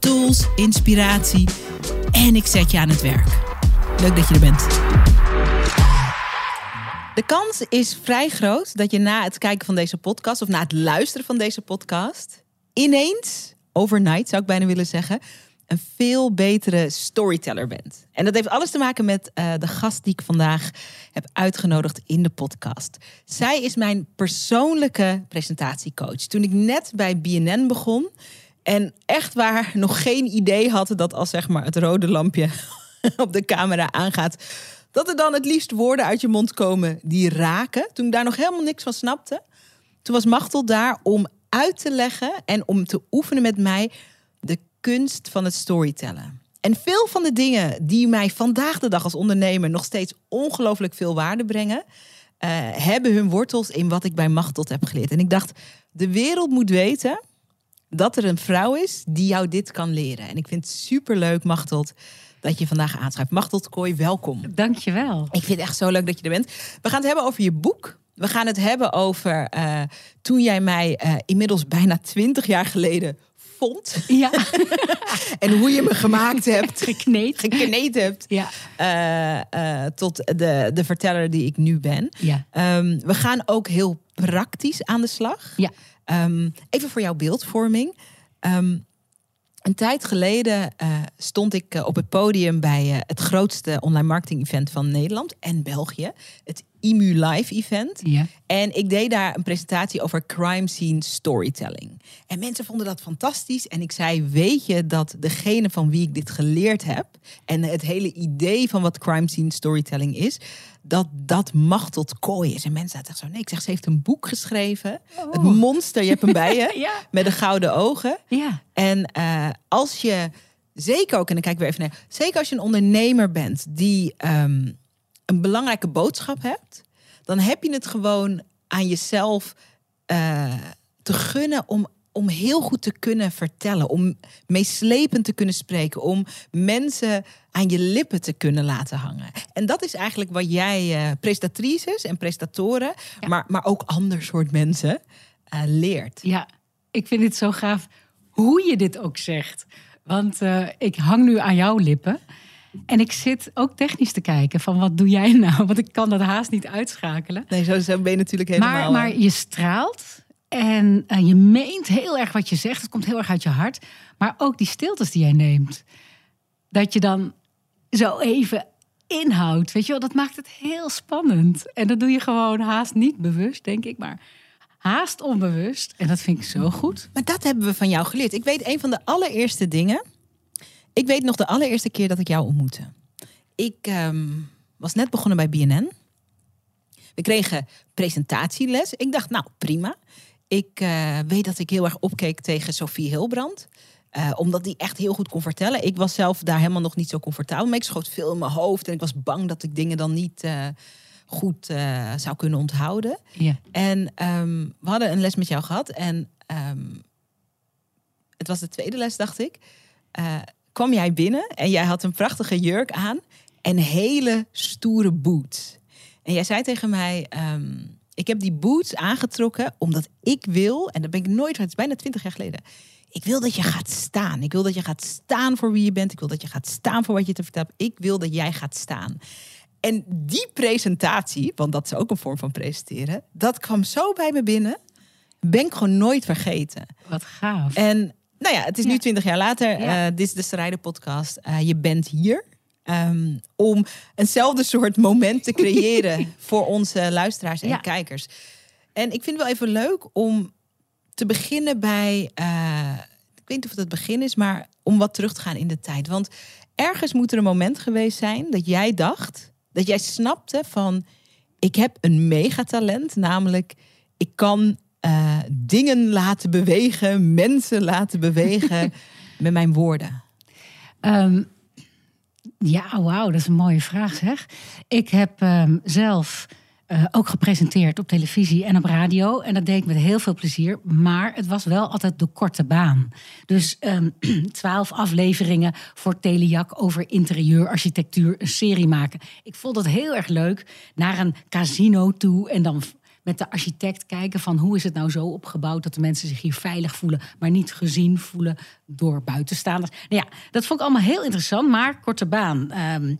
tools, inspiratie en ik zet je aan het werk. Leuk dat je er bent. De kans is vrij groot dat je na het kijken van deze podcast of na het luisteren van deze podcast ineens, overnight zou ik bijna willen zeggen, een veel betere storyteller bent. En dat heeft alles te maken met uh, de gast die ik vandaag heb uitgenodigd in de podcast. Zij is mijn persoonlijke presentatiecoach. Toen ik net bij BNN begon en echt waar nog geen idee had dat als zeg maar het rode lampje op de camera aangaat, dat er dan het liefst woorden uit je mond komen die raken. Toen ik daar nog helemaal niks van snapte, toen was Machtel daar om uit te leggen en om te oefenen met mij de kunst van het storytellen. En veel van de dingen die mij vandaag de dag als ondernemer nog steeds ongelooflijk veel waarde brengen, uh, hebben hun wortels in wat ik bij Machteld heb geleerd. En ik dacht, de wereld moet weten dat er een vrouw is die jou dit kan leren. En ik vind het superleuk, Machteld, dat je vandaag aanschrijft. Machteld Kooi, welkom. Dankjewel. Ik vind het echt zo leuk dat je er bent. We gaan het hebben over je boek. We gaan het hebben over uh, toen jij mij uh, inmiddels bijna twintig jaar geleden vond. Ja. en hoe je me gemaakt hebt. Gekneed. Gekneed hebt. Ja. Uh, tot de, de verteller die ik nu ben. Ja. Um, we gaan ook heel praktisch aan de slag. Ja. Um, even voor jouw beeldvorming. Um, een tijd geleden uh, stond ik uh, op het podium bij uh, het grootste online marketing event van Nederland en België. Het IMU Live event. Ja. En ik deed daar een presentatie over crime scene storytelling. En mensen vonden dat fantastisch. En ik zei, weet je dat degene van wie ik dit geleerd heb... en het hele idee van wat crime scene storytelling is... dat dat Machteld Kooi is. En mensen zaten zo, nee, ik zeg, ze heeft een boek geschreven. Oh. Het monster, je hebt hem bij je. Ja. Met de gouden ogen. Ja. En uh, als je, zeker ook, en dan kijk ik weer even naar... zeker als je een ondernemer bent die... Um, een belangrijke boodschap hebt, dan heb je het gewoon aan jezelf uh, te gunnen om, om heel goed te kunnen vertellen, om meeslepend te kunnen spreken, om mensen aan je lippen te kunnen laten hangen. En dat is eigenlijk wat jij uh, prestatrices en prestatoren, ja. maar, maar ook ander soort mensen uh, leert. Ja, ik vind het zo gaaf hoe je dit ook zegt. Want ik hang nu aan jouw lippen. En ik zit ook technisch te kijken van wat doe jij nou? Want ik kan dat haast niet uitschakelen. Nee, zo, zo ben je natuurlijk helemaal... Maar, maar je straalt en uh, je meent heel erg wat je zegt. Het komt heel erg uit je hart. Maar ook die stiltes die jij neemt. Dat je dan zo even inhoudt. Weet je wel, dat maakt het heel spannend. En dat doe je gewoon haast niet bewust, denk ik. Maar haast onbewust. En dat vind ik zo goed. Maar dat hebben we van jou geleerd. Ik weet een van de allereerste dingen... Ik weet nog de allereerste keer dat ik jou ontmoette. Ik um, was net begonnen bij BNN. We kregen presentatieles. Ik dacht, nou prima. Ik uh, weet dat ik heel erg opkeek tegen Sophie Hilbrand. Uh, omdat die echt heel goed kon vertellen. Ik was zelf daar helemaal nog niet zo comfortabel mee. Ik schoot veel in mijn hoofd. En ik was bang dat ik dingen dan niet uh, goed zou kunnen onthouden. Ja. En um, we hadden een les met jou gehad. En um, het was de tweede les, dacht ik kwam jij binnen en jij had een prachtige jurk aan en hele stoere boots. En jij zei tegen mij: um, Ik heb die boots aangetrokken omdat ik wil, en dat ben ik nooit, het is bijna twintig jaar geleden. Ik wil dat je gaat staan. Ik wil dat je gaat staan voor wie je bent. Ik wil dat je gaat staan voor wat je te vertellen hebt. Ik wil dat jij gaat staan. En die presentatie, want dat is ook een vorm van presenteren, dat kwam zo bij me binnen. Ben ik gewoon nooit vergeten. Wat gaaf. En nou ja, het is nu twintig jaar later. Uh, dit is de Strijden podcast. Uh, je bent hier um, om eenzelfde soort moment te creëren voor onze luisteraars en Ja. kijkers. En ik vind het wel even leuk om te beginnen bij, uh, ik weet niet of het het begin is, maar om wat terug te gaan in de tijd. Want ergens moet er een moment geweest zijn dat jij dacht, dat jij snapte van, ik heb een megatalent, namelijk ik kan uh, dingen laten bewegen, mensen laten bewegen. met mijn woorden? Ehm, ja, wauw, dat is een mooie vraag zeg. Ik heb ehm, zelf eh, ook gepresenteerd op televisie en op radio. En dat deed ik met heel veel plezier. Maar het was wel altijd de korte baan. Dus ehm, twaalf afleveringen voor Telejak over interieurarchitectuur, een serie maken. Ik vond het heel erg leuk. Naar een casino toe en dan met de architect kijken van hoe is het nou zo opgebouwd dat de mensen zich hier veilig voelen, maar niet gezien voelen door buitenstaanders. Nou ja, dat vond ik allemaal heel interessant, maar korte baan. Ehm,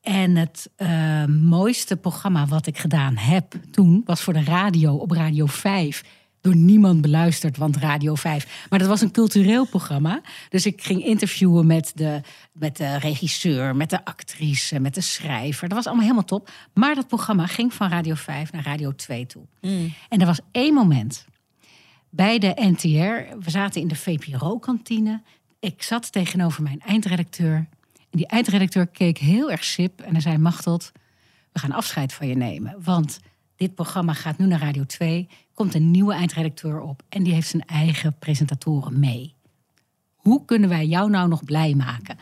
en het uh, mooiste programma wat ik gedaan heb toen was voor de radio op Radio 5 door niemand beluisterd, want Radio 5. Maar dat was een cultureel programma. Dus ik ging interviewen met de, met de regisseur, met de actrice, met de schrijver. Dat was allemaal helemaal top. Maar dat programma ging van Radio 5 naar Radio 2 toe. Mm. En er was één moment bij de NTR. We zaten in de VPRO-kantine. Ik zat tegenover mijn eindredacteur. En die eindredacteur keek heel erg sip en hij zei: Machteld, we gaan afscheid van je nemen. Want dit programma gaat nu naar Radio 2, komt een nieuwe eindredacteur op en die heeft zijn eigen presentatoren mee. Hoe kunnen wij jou nou nog blij maken?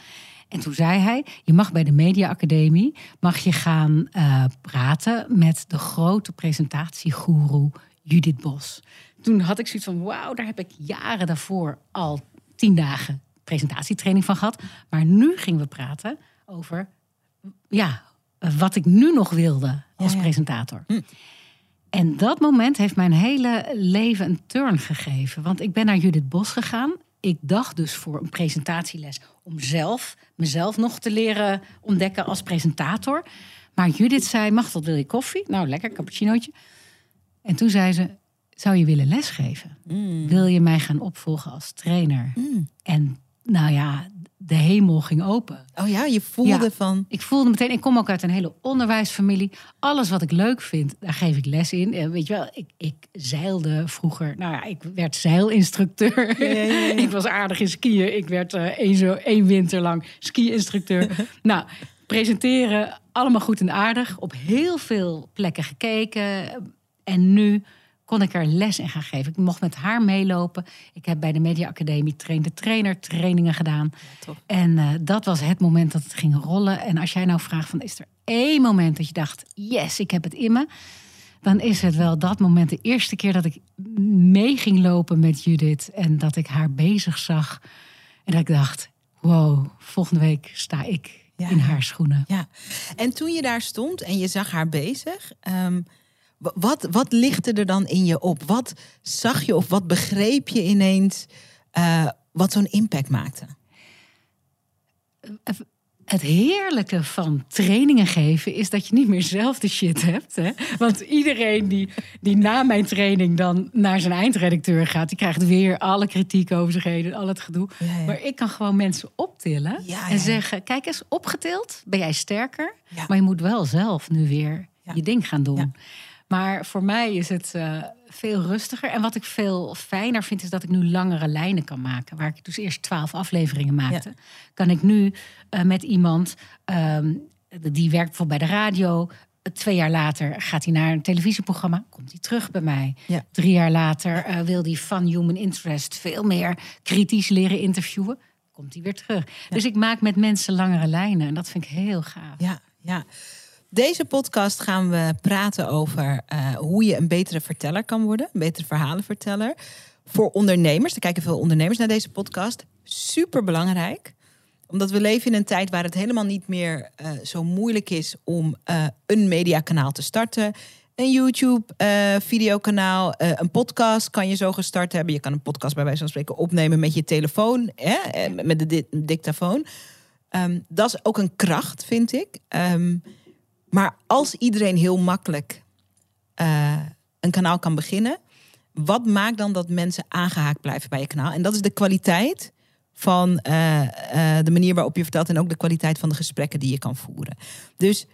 En toen zei hij: Je mag bij de Media Academie mag je gaan uh, praten met de grote presentatiegoeroe Judith Bos. Toen had ik zoiets van: Wauw, daar heb ik jaren daarvoor al tien dagen presentatietraining van gehad. Maar nu gingen we praten over ja, wat ik nu nog wilde als presentator. Hm. En dat moment heeft mijn hele leven een turn gegeven. Want ik ben naar Judith Bos gegaan. Ik dacht dus voor een presentatieles om zelf mezelf nog te leren ontdekken als presentator. Maar Judith zei: Machtel, wil je koffie? Nou, lekker, cappuccinootje. En toen zei ze: Zou je willen lesgeven? Mm. Wil je mij gaan opvolgen als trainer? Mm. En nou ja, de hemel ging open. Oh ja, je voelde van. Ik voelde meteen, ik kom ook uit een hele onderwijsfamilie. Alles wat ik leuk vind, daar geef ik les in. En weet je wel, ik, ik zeilde vroeger. Nou ja, ik werd zeilinstructeur. ik was aardig in skiën. Ik werd uh, één, zo, één winter lang ski-instructeur. nou, presenteren, allemaal goed en aardig. Op heel veel plekken gekeken. En nu kon ik er les in gaan geven. Ik mocht met haar meelopen. Ik heb bij de Media Academie train de trainer trainingen gedaan. en uh, dat was het moment dat het ging rollen. En als jij nou vraagt van is er één moment dat je dacht, yes, ik heb het in me. Dan is het wel dat moment, de eerste keer dat ik mee ging lopen met Judith. En dat ik haar bezig zag. En dat ik dacht, wow, volgende week sta ik in haar schoenen. Ja, en toen je daar stond en je zag haar bezig... Um wat, wat lichtte er dan in je op? Wat zag je of wat begreep je ineens uh, wat zo'n impact maakte? Het heerlijke van trainingen geven is dat je niet meer zelf de shit hebt. Hè? Want iedereen die, die na mijn training dan naar zijn eindredacteur gaat, die krijgt weer alle kritiek over zich heen en al het gedoe. Maar ik kan gewoon mensen optillen en zeggen: Kijk eens, opgetild ben jij sterker. Maar je moet wel zelf nu weer je ding gaan doen. Maar voor mij is het uh, veel rustiger. En wat ik veel fijner vind, is dat ik nu langere lijnen kan maken. Waar ik dus eerst twaalf afleveringen maakte, kan ik nu uh, met iemand um, die werkt bijvoorbeeld bij de radio. Twee jaar later gaat hij naar een televisieprogramma, komt hij terug bij mij. Ja. Drie jaar later uh, wil hij van Human Interest veel meer kritisch leren interviewen. Komt hij weer terug. Dus ik maak met mensen langere lijnen en dat vind ik heel gaaf. Ja, ja. Deze podcast gaan we praten over uh, hoe je een betere verteller kan worden, een betere verhalenverteller. Voor ondernemers, er kijken veel ondernemers naar deze podcast. Super belangrijk, omdat we leven in een tijd waar het helemaal niet meer uh, zo moeilijk is om uh, een mediakanaal te starten. Een YouTube-videokanaal, een podcast kan je zo gestart hebben. Je kan een podcast bij wijze van spreken opnemen met je telefoon, hè, met de di dictafoon. Um, dat is ook een kracht, vind ik. Um, maar als iedereen heel makkelijk uh, een kanaal kan beginnen, wat maakt dan dat mensen aangehaakt blijven bij je kanaal? En dat is de kwaliteit van uh, uh, de manier waarop je vertelt en ook de kwaliteit van de gesprekken die je kan voeren. Dus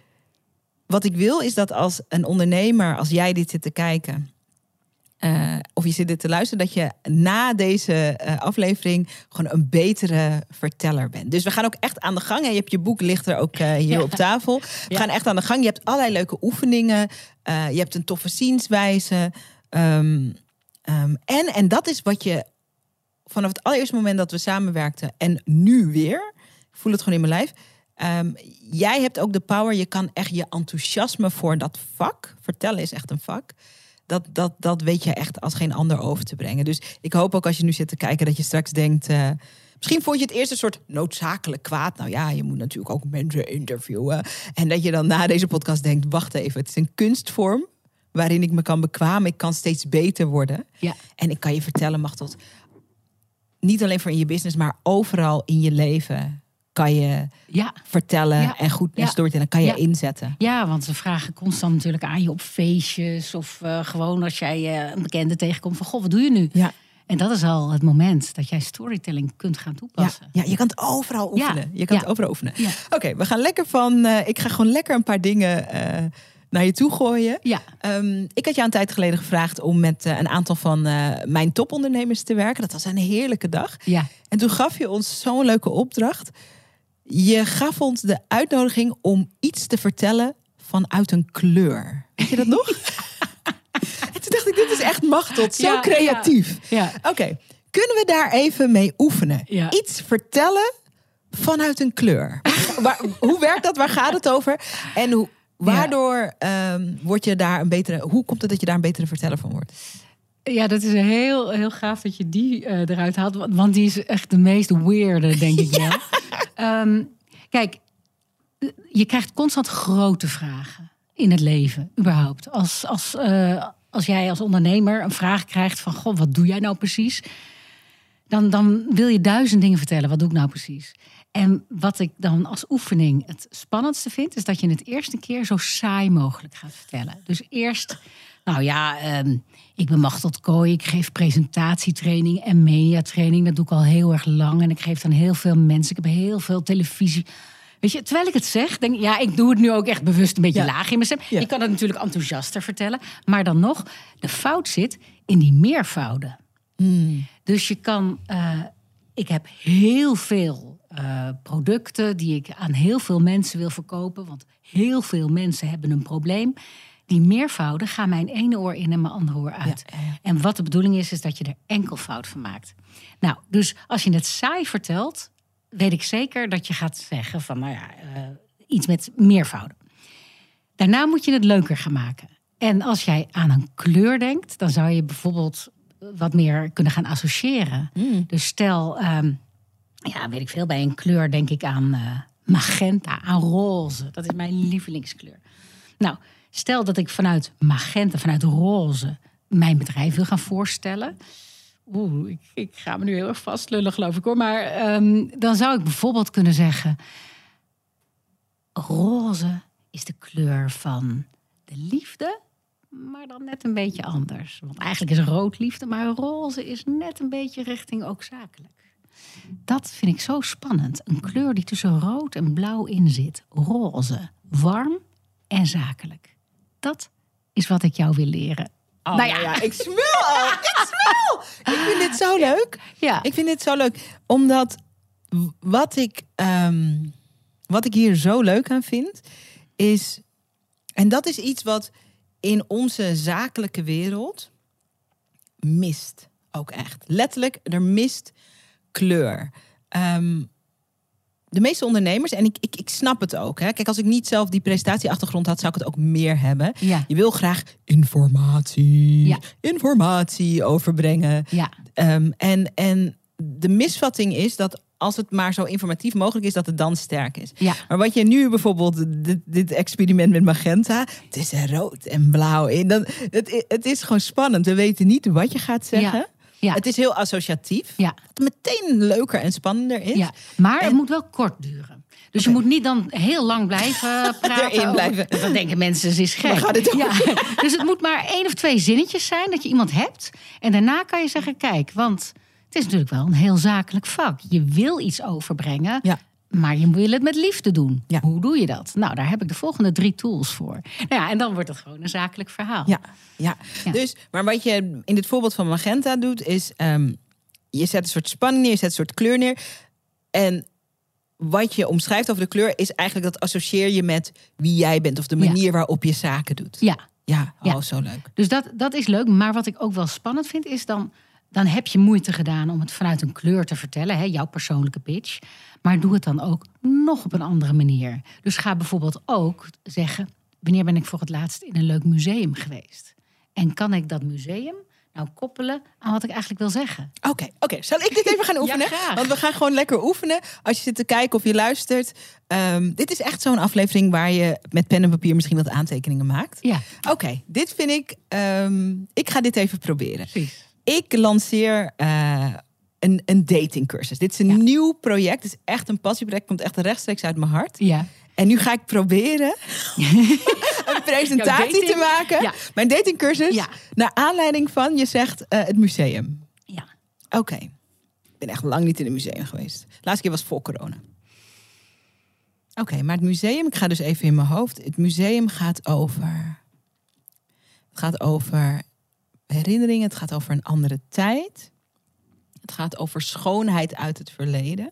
wat ik wil is dat als een ondernemer, als jij dit zit te kijken, uh, of je zit dit te luisteren, dat je na deze uh, aflevering gewoon een betere verteller bent. Dus we gaan ook echt aan de gang. En je hebt je boek ligt er ook uh, hier ja. op tafel. We ja. gaan echt aan de gang. Je hebt allerlei leuke oefeningen. je hebt een toffe zienswijze. Um, um, en, en dat is wat je vanaf het allereerste moment dat we samenwerkten en nu weer, ik voel het gewoon in mijn lijf. Ehm, jij hebt ook de power, je kan echt je enthousiasme voor dat vak, vertellen is echt een vak. Dat, dat, dat weet je echt als geen ander over te brengen. Dus ik hoop ook als je nu zit te kijken dat je straks denkt. eh, misschien vond je het eerst een soort noodzakelijk kwaad. Nou ja, je moet natuurlijk ook mensen interviewen. En dat je dan na deze podcast denkt: wacht even, het is een kunstvorm waarin ik me kan bekwamen. Ik kan steeds beter worden. Ja. En ik kan je vertellen, Machtot, niet alleen voor in je business, maar overal in je leven kan je Ja. vertellen Ja. en goed en Ja. storytelling kan je inzetten. Ja, want ze vragen constant natuurlijk aan je op feestjes of eh, gewoon als jij eh, een bekende tegenkomt van goh, wat doe je nu? Ja. En dat is al het moment dat jij storytelling kunt gaan toepassen. ja, je kan het overal oefenen. Je kan het overal oefenen. Oké, we gaan lekker van. eh, ik ga gewoon lekker een paar dingen naar je toe gooien. Ja. Ehm, ik had jou een tijd geleden gevraagd om met een aantal van mijn topondernemers te werken. Dat was een heerlijke dag. Ja. En toen gaf je ons zo'n leuke opdracht. Je gaf ons de uitnodiging om iets te vertellen vanuit een kleur. Weet je dat nog? en toen dacht ik, dit is echt machtig, zo Ja, creatief. Ja. Oké, kunnen we daar even mee oefenen? Iets vertellen vanuit een kleur. Waar, hoe werkt dat? Waar gaat het over? En hoe, waardoor ehm, word je daar een betere. Hoe komt het dat je daar een betere verteller van wordt? Ja, dat is heel, heel gaaf dat je die eh, eruit haalt. want- die is echt de meest weirde, denk ik wel. Ehm, kijk, je krijgt constant grote vragen in het leven, überhaupt. Als, als, eh, als jij als ondernemer een vraag krijgt van... Goh, wat doe jij nou precies? Dan, dan wil je duizend dingen vertellen. Wat doe ik nou precies? En wat ik dan als oefening het spannendste vind... is dat je het eerste keer zo saai mogelijk gaat vertellen. Dus eerst... Nou ja, ehm, ik ben Machtel Kooi. Ik geef presentatietraining en mediatraining. Dat doe ik al heel erg lang. En ik geef dan heel veel mensen. Ik heb heel veel televisie. Weet je, terwijl ik het zeg, denk ik, ja, ik doe het nu ook echt bewust een beetje Ja. laag in mijn stem. Ja. Je kan het natuurlijk enthousiaster vertellen. Maar dan nog, de fout zit in die meervouden. Dus je kan. eh, ik heb heel veel eh, producten die ik aan heel veel mensen wil verkopen. Want heel veel mensen hebben een probleem. Die meervouden gaan mijn ene oor in en mijn andere oor uit. Ja, ja. En wat de bedoeling is, is dat je er enkelvoud van maakt. Nou, dus als je het saai vertelt, weet ik zeker dat je gaat zeggen van, nou ja, eh, iets met meervouden. Daarna moet je het leuker gaan maken. En als jij aan een kleur denkt, dan zou je bijvoorbeeld wat meer kunnen gaan associëren. Dus stel, ehm, ja, weet ik veel, bij een kleur denk ik aan eh, magenta, aan roze. Dat is mijn lievelingskleur. Nou, stel dat ik vanuit magenta, vanuit roze, mijn bedrijf wil gaan voorstellen. Oeh, ik, ik ga me nu heel erg vastlullen, geloof ik hoor. Maar ehm, dan zou ik bijvoorbeeld kunnen zeggen: roze is de kleur van de liefde, maar dan net een beetje anders. Want eigenlijk is rood liefde, maar roze is net een beetje richting ook zakelijk. Dat vind ik zo spannend. Een kleur die tussen rood en blauw in zit. Roze, warm en zakelijk. Dat is wat ik jou wil leren. Oh, nou ja, ja, ik smul al. Ik smul. Ik vind dit zo leuk. ja. Ik vind dit zo leuk. Omdat wat ik, ehm, wat ik hier zo leuk aan vind, is. En dat is iets wat in onze zakelijke wereld mist. Ook echt. Letterlijk, er mist kleur. Ehm, de meeste ondernemers, en ik, ik, ik snap het ook. Hè. Kijk, als ik niet zelf die prestatieachtergrond had, zou ik het ook meer hebben. Ja. Je wil graag informatie, Ja. informatie overbrengen. ja. Ehm, en, en de misvatting is dat als het maar zo informatief mogelijk is, dat het dan sterk is. Ja. Maar wat je nu bijvoorbeeld, dit, dit experiment met magenta, het is rood en blauw in. Dan, het, het is gewoon spannend. We weten niet wat je gaat zeggen. Ja. Ja. Het is heel associatief. Ja. Wat meteen leuker en spannender is. Ja, maar het En- moet wel kort duren. Dus je moet niet dan heel lang blijven praten. Erin over- blijven. Dan denken mensen, ze is gek. Gaat het? Ja, dus het moet maar één of twee zinnetjes zijn dat je iemand hebt. En daarna kan je zeggen, kijk, want het is natuurlijk wel een heel zakelijk vak. Je wil iets overbrengen, Ja. maar je wil het met liefde doen. Ja. Hoe doe je dat? Nou, daar heb ik de volgende drie tools voor. Nou ja, en dan wordt het gewoon een zakelijk verhaal. Ja, ja. Ja. Dus, maar wat je in dit voorbeeld van magenta doet, is ehm, je zet een soort spanning neer, je zet een soort kleur neer. En wat je omschrijft over de kleur is eigenlijk dat associeer je met wie jij bent of de Ja. manier waarop je zaken doet. ja. Ja, oh, zo leuk. Dus dat, dat is leuk. Maar wat ik ook wel spannend vind, is dan dan heb je moeite gedaan om het vanuit een kleur te vertellen, hè, jouw persoonlijke pitch. Maar doe het dan ook nog op een andere manier. Dus ga bijvoorbeeld ook zeggen: wanneer ben ik voor het laatst in een leuk museum geweest? En kan ik dat museum nou koppelen aan wat ik eigenlijk wil zeggen? Oké, oké. Zal ik dit even gaan oefenen? graag. Want we gaan gewoon lekker oefenen. Als je zit te kijken of je luistert. Ehm, dit is echt zo'n aflevering waar je met pen en papier misschien wat aantekeningen maakt. Ja, Oké, dit vind ik. ehm, ik ga dit even proberen. precies. Ik lanceer eh, een, een datingcursus. Dit is een Ja. nieuw project. Het is echt een passieproject. Komt echt rechtstreeks uit mijn hart. Ja. En nu ga ik proberen een presentatie dating? te maken. Ja. Mijn datingcursus. Ja. Naar aanleiding van, je zegt, eh, het museum. ja. Oké. Ik ben echt lang niet in een museum geweest. De laatste keer was voor corona. Oké, maar het museum, ik ga dus even in mijn hoofd. Het museum gaat over. Het gaat over herinneringen, het gaat over een andere tijd. Het gaat over schoonheid uit het verleden.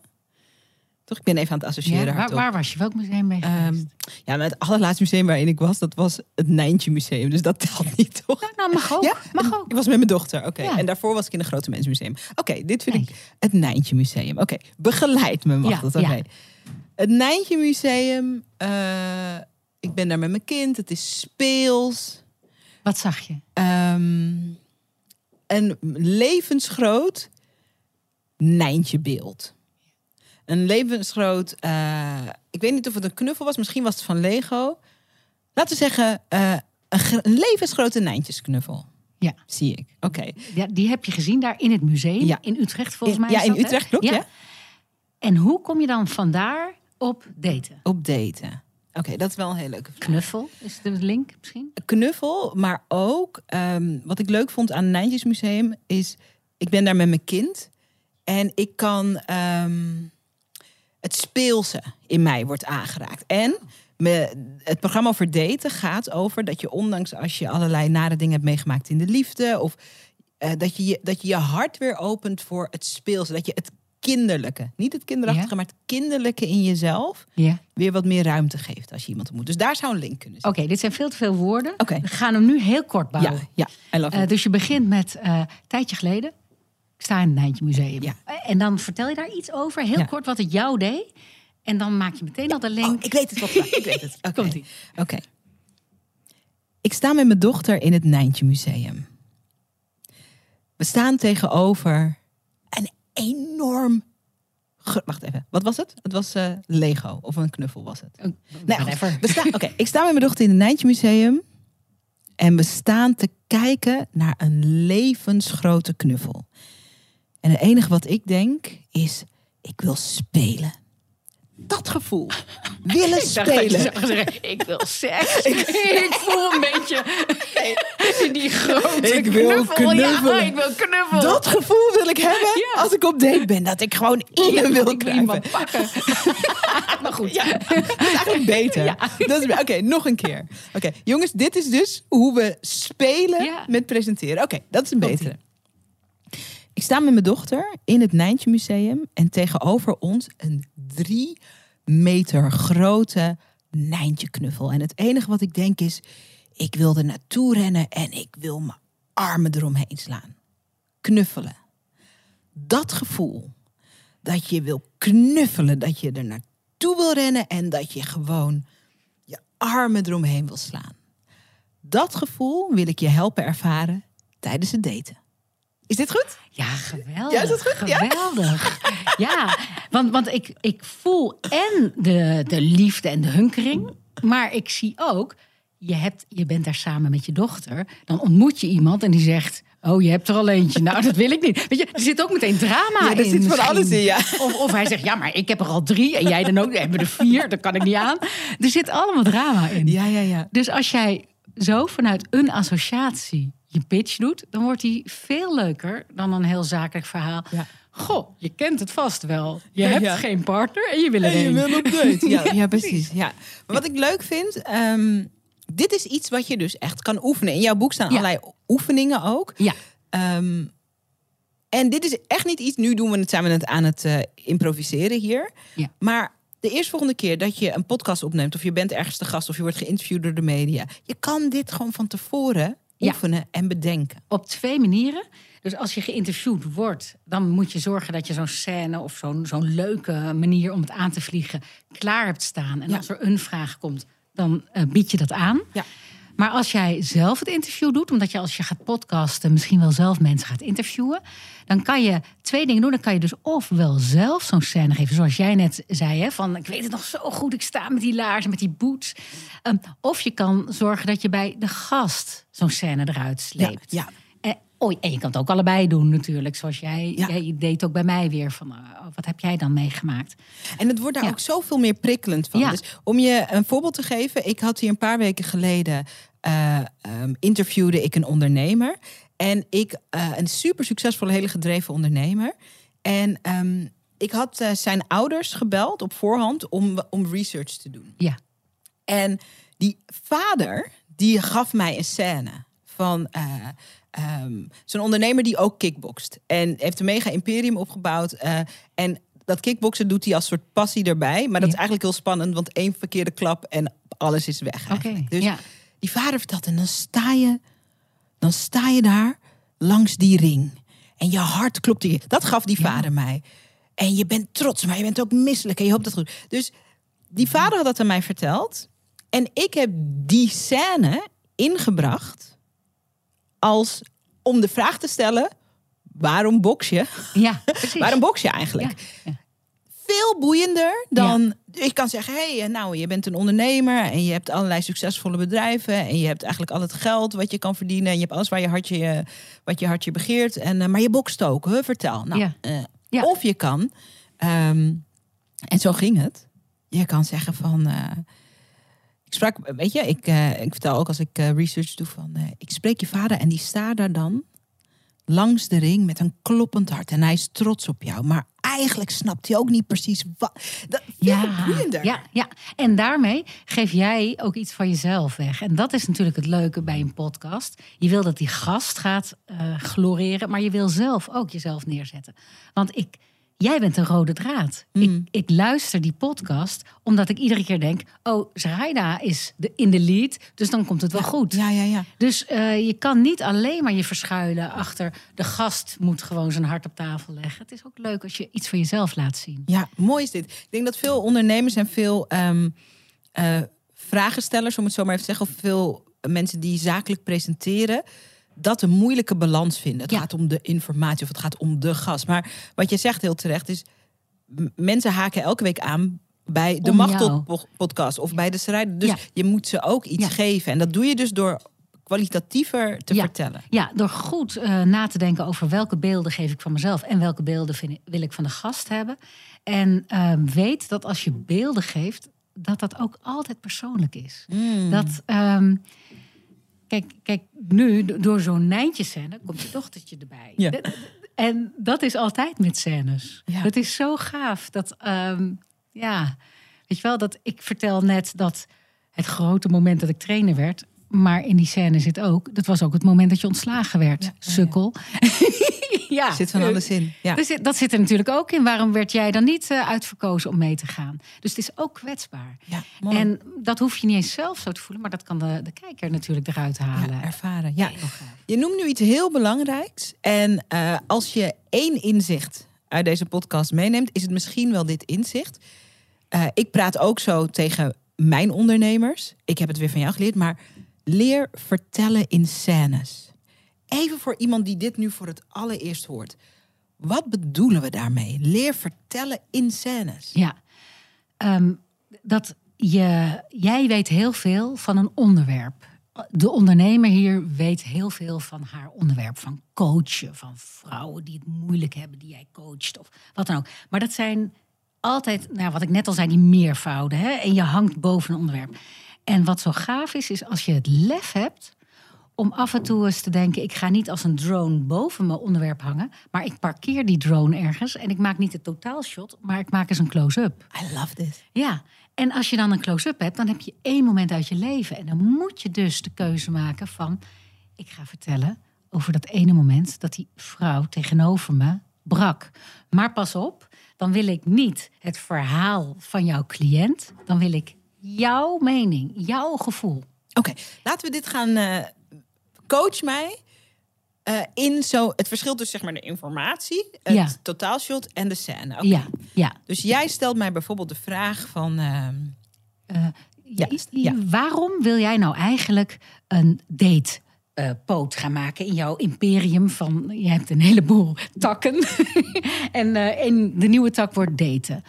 Toch? Ik ben even aan het associëren. Ja, waar, waar was je? Welk museum je Ehm, geweest? ja, maar het allerlaatste museum waarin ik was, dat was het Nijntje Museum. Dus dat telt niet, toch? nou, mag ook. Ja? Mag ook. Ik was met mijn dochter, oké. Ja. En daarvoor was ik in een grote mensmuseum. Oké, dit vind Nee. ik het Nijntje Museum. Oké, begeleid me, mag dat? Oké. Het Nijntje Museum, eh, ik ben daar met mijn kind. Het is speels. Wat zag je? Ehm, een levensgroot Nijntje beeld. Een levensgroot, eh, ik weet niet of het een knuffel was, misschien was het van Lego. Laten we zeggen, eh, een, gr- een levensgrote Nijntjesknuffel. Ja. Zie ik. Oké. Ja, die heb je gezien daar in het museum. Ja. In Utrecht volgens mij. ja, in? Utrecht, klopt, ja. En hoe kom je dan vandaar op daten? Op daten. Oké, dat is wel een hele leuke vraag. Knuffel is de link misschien? Knuffel, maar ook ehm, wat ik leuk vond aan het Nijntjesmuseum is, ik ben daar met mijn kind en ik kan ehm, het speelse in mij wordt aangeraakt. En me, het programma over daten gaat over dat je ondanks als je allerlei nare dingen hebt meegemaakt in de liefde of eh, dat, je, je- dat je je hart weer opent voor het speelse, dat je het kinderlijke, niet het kinderachtige, Ja. maar het kinderlijke in jezelf Ja. weer wat meer ruimte geeft als je iemand ontmoet. Dus daar zou een link kunnen Oké, zijn. dit zijn veel te veel woorden. Oké. We gaan hem nu heel kort Ja, bouwen. ja, love Eh, dus je begint met een tijdje geleden. Ik sta in het Nijntje Museum. Ja. Eh, En dan vertel je daar iets over, heel Ja. kort wat het jou deed. En dan maak je meteen al de link. Oh, ik weet het wat. Ik weet het. Oké. Oké. Ik sta met mijn dochter in het Nijntje Museum. We staan tegenover enorm. Wacht even. Wat was het? Het was eh, Lego of een knuffel was het. Oh, staan. Oké, ik sta met mijn dochter in het Nijntje Museum en we staan te kijken naar een levensgrote knuffel. En het enige wat ik denk is: ik wil spelen. Dat gevoel. Willen Ik spelen. zeggen, ik wil seks. ik voel een beetje die grote Ik wil knuffel. Ja, knuffelen. ik wil knuffelen. Dat gevoel wil ik hebben Ja. als ik op date ben. Dat ik gewoon in wil iemand pakken. maar goed. Ja, dat is eigenlijk beter. Oké, nog een keer. Oké, jongens, dit is dus hoe we spelen met presenteren. Oké, dat is een betere. Ik sta met mijn dochter in het Nijntje Museum en tegenover ons een drie meter grote Nijntje knuffel. En het enige wat ik denk is, ik wil er naartoe rennen en ik wil mijn armen eromheen slaan. Knuffelen. Dat gevoel dat je wil knuffelen, dat je er naartoe wil rennen en dat je gewoon je armen eromheen wil slaan. Dat gevoel wil ik je helpen ervaren tijdens het daten. Is dit goed? Ja, geweldig. Ja, is dat goed? Geweldig. Ja, want, want ik, ik voel en de, de liefde en de hunkering. Maar ik zie ook, je, hebt, je bent daar samen met je dochter. Dan ontmoet je iemand en die zegt... Oh, je hebt er al eentje. Nou, dat wil ik niet. Weet je, er zit ook meteen drama Ja, in. er zit van alles in, ja. Of, of hij zegt, ja, maar ik heb er al drie en jij dan ook. We hebben er vier, dat kan ik niet aan. Er zit allemaal drama in. Ja, ja, ja. Dus als jij zo vanuit een associatie je pitch doet, dan wordt die veel leuker dan een heel zakelijk verhaal. Ja. Goh, je kent het vast wel. Je hebt ja. geen partner en je wil er En je een. wil op date. Ja, ja precies. Ja. Maar wat ik leuk vind, ehm, dit is iets wat je dus echt kan oefenen. In jouw boek staan allerlei oefeningen ook. Ja, Ehm, en dit is echt niet iets, nu doen we het samen het aan het eh, improviseren hier. Ja. Maar de eerstvolgende keer dat je een podcast opneemt, of je bent ergens te gast, of je wordt geïnterviewd door de media, je kan dit gewoon van tevoren Ja. oefenen en bedenken. Op twee manieren. Dus als je geïnterviewd wordt, dan moet je zorgen dat je zo'n scène of zo'n zo'n leuke manier om het aan te vliegen klaar hebt staan. En Ja. als er een vraag komt, dan eh, bied je dat aan. Ja. Maar als jij zelf het interview doet, omdat je als je gaat podcasten misschien wel zelf mensen gaat interviewen, dan kan je twee dingen doen. Dan kan je dus ofwel zelf zo'n scène geven, zoals jij net zei, hè, van ik weet het nog zo goed, ik sta met die laarzen, met die boots. Ehm, of je kan zorgen dat je bij de gast zo'n scène eruit sleept. Ja, En, oh, en je kan het ook allebei doen natuurlijk, zoals jij, Ja. jij deed ook bij mij weer van, eh, wat heb jij dan meegemaakt? En het wordt daar Ja. ook zoveel meer prikkelend van. Ja. Dus om je een voorbeeld te geven, ik had hier een paar weken geleden eh, ehm, interviewde ik een ondernemer. En ik, eh, een super succesvolle, hele gedreven ondernemer. En ehm, ik had eh, zijn ouders gebeld op voorhand om, om research te doen. Ja, En die vader, die gaf mij een scène van eh, ehm, zo'n ondernemer die ook kickbokst. En heeft een mega imperium opgebouwd. en dat kickboksen doet hij als soort passie erbij. Maar dat is eigenlijk heel spannend, want één verkeerde klap en alles is weg. oké. Eigenlijk. Dus ja. Die vader vertelt, en dan sta je, dan sta je daar langs die ring. En je hart klopt hier. Dat gaf die vader mij. En je bent trots, maar je bent ook misselijk. En je hoopt dat goed. Dus die vader had dat aan mij verteld. En ik heb die scène ingebracht als om de vraag te stellen: waarom boks je? ja precies. Waarom boks je eigenlijk? Ja, ja. Veel boeiender dan. Ik kan zeggen: hé, hey, nou, je bent een ondernemer en je hebt allerlei succesvolle bedrijven. En je hebt eigenlijk al het geld wat je kan verdienen. En je hebt alles waar je hartje, wat je hartje begeert. En, eh, maar je bokst ook. Huh? Vertel. Nou, Ja. eh, Ja. Of je kan, ehm, en zo ging het. Je kan zeggen van. eh, ik sprak, weet je, ik, eh, ik vertel ook als ik eh, research doe van. eh, ik spreek je vader en die staat daar dan langs de ring met een kloppend hart. En hij is trots op jou. Maar eigenlijk snapt hij ook niet precies wat. Dat boeiender. ja, ja, en daarmee geef jij ook iets van jezelf weg. En dat is natuurlijk het leuke bij een podcast. Je wil dat die gast gaat eh, gloreren, maar je wil zelf ook jezelf neerzetten. Want ik, jij bent een rode draad. Mm. Ik, ik luister die podcast omdat ik iedere keer denk: oh, Zaraida is de, in de lead, dus dan komt het wel goed. Ja, ja, ja. Dus eh, je kan niet alleen maar je verschuilen achter de gast moet gewoon zijn hart op tafel leggen. Het is ook leuk als je iets van jezelf laat zien. Ja, mooi is dit. Ik denk dat veel ondernemers en veel ehm, eh, vragenstellers, om het zo maar even te zeggen, of veel mensen die zakelijk presenteren, dat een moeilijke balans vinden. Het Ja. gaat om de informatie of het gaat om de gast. Maar wat je zegt heel terecht is, mensen haken elke week aan bij de Om Machtel jou. po- podcast of bij de Schrijder. Dus Ja. je moet ze ook iets Ja. geven. En dat doe je dus door kwalitatiever te Ja. vertellen. Ja, door goed eh, na te denken over welke beelden geef ik van mezelf en welke beelden vind wil ik van de gast hebben. En eh, weet dat als je beelden geeft, dat dat ook altijd persoonlijk is. Dat, ehm, kijk, kijk, nu do- door zo'n Nijntje-scène komt je dochtertje erbij. Ja. En dat is altijd met scènes. Ja. Dat is zo gaaf. Dat, ehm, ja, weet je wel, dat ik vertel net dat het grote moment dat ik trainer werd. Maar in die scène zit ook, dat was ook het moment dat je ontslagen werd. Ja, ja. Sukkel. ja, zit van alles in. Ja. dat zit, dat zit er natuurlijk ook in. Waarom werd jij dan niet eh, uitverkozen om mee te gaan? Dus het is ook kwetsbaar. Ja, mooi. En dat hoef je niet eens zelf zo te voelen, maar dat kan de, de kijker natuurlijk eruit halen. Ja, ervaren. Ja. Je noemt nu iets heel belangrijks. En eh, als je één inzicht uit deze podcast meeneemt, is het misschien wel dit inzicht. Eh, ik praat ook zo tegen mijn ondernemers. Ik heb het weer van jou geleerd, maar leer vertellen in scènes. Even voor iemand die dit nu voor het allereerst hoort. Wat bedoelen we daarmee? Leer vertellen in scènes. Ja, Ehm, dat je, jij weet heel veel van een onderwerp. De ondernemer hier weet heel veel van haar onderwerp. Van coachen, van vrouwen die het moeilijk hebben, die jij coacht of wat dan ook. Maar dat zijn altijd, nou, wat ik net al zei, die meervouden. Hè? En je hangt boven een onderwerp. En wat zo gaaf is, is als je het lef hebt om af en toe eens te denken: ik ga niet als een drone boven mijn onderwerp hangen, maar ik parkeer die drone ergens en ik maak niet het totaalshot, maar ik maak eens een close-up. I love this. Ja, en als je dan een close-up hebt, dan heb je één moment uit je leven. En dan moet je dus de keuze maken van... ik ga vertellen over dat ene moment dat die vrouw tegenover me brak. Maar pas op, dan wil ik niet het verhaal van jouw cliënt. Dan wil ik jouw mening, jouw gevoel. Oké, laten we dit gaan. eh, coach mij eh, in zo het verschil tussen zeg maar de informatie, het Ja. totaalshot en de scène. Oké. Ja, ja. Dus jij stelt mij bijvoorbeeld de vraag van. ehm, Eh, Ja, ja. Waarom wil jij nou eigenlijk een date poot gaan maken in jouw imperium van je hebt een heleboel takken en, eh, en de nieuwe tak wordt daten.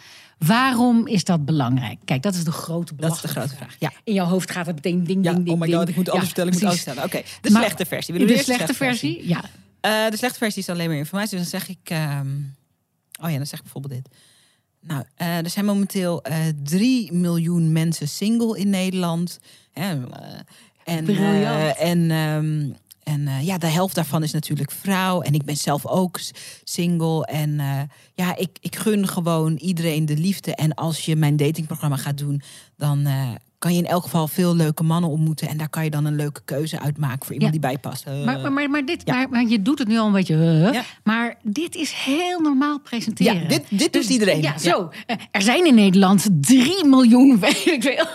Waarom is dat belangrijk? Kijk, dat is de grote dat is de grote vraag. Ja. In jouw hoofd gaat het meteen ding, Ja, ding, ding. oh my ding. god, ik moet alles Ja, vertellen, ik moet alles vertellen. Oké, de Maar- slechte versie. De eerst slechte versie, ja. Eh, de slechte versie is alleen maar informatie. Dus dan zeg ik. ehm, oh ja, dan zeg ik bijvoorbeeld dit. Nou, eh, er zijn momenteel eh 3 miljoen mensen single in Nederland. En en, ehm, en eh, ja, de helft daarvan is natuurlijk vrouw. En ik ben zelf ook single. En eh, ja, ik, ik gun gewoon iedereen de liefde. En als je mijn datingprogramma gaat doen, dan eh, kan je in elk geval veel leuke mannen ontmoeten. En daar kan je dan een leuke keuze uitmaken voor iemand Ja. die bij past. Eh, Maar, maar, maar, maar dit, Ja. maar, maar je doet het nu al een beetje. Ja. Maar dit is heel normaal presenteren. Ja, dit- dit doet iedereen. Ja, zo. Eh, Er zijn in Nederland 3 miljoen, weet ik veel.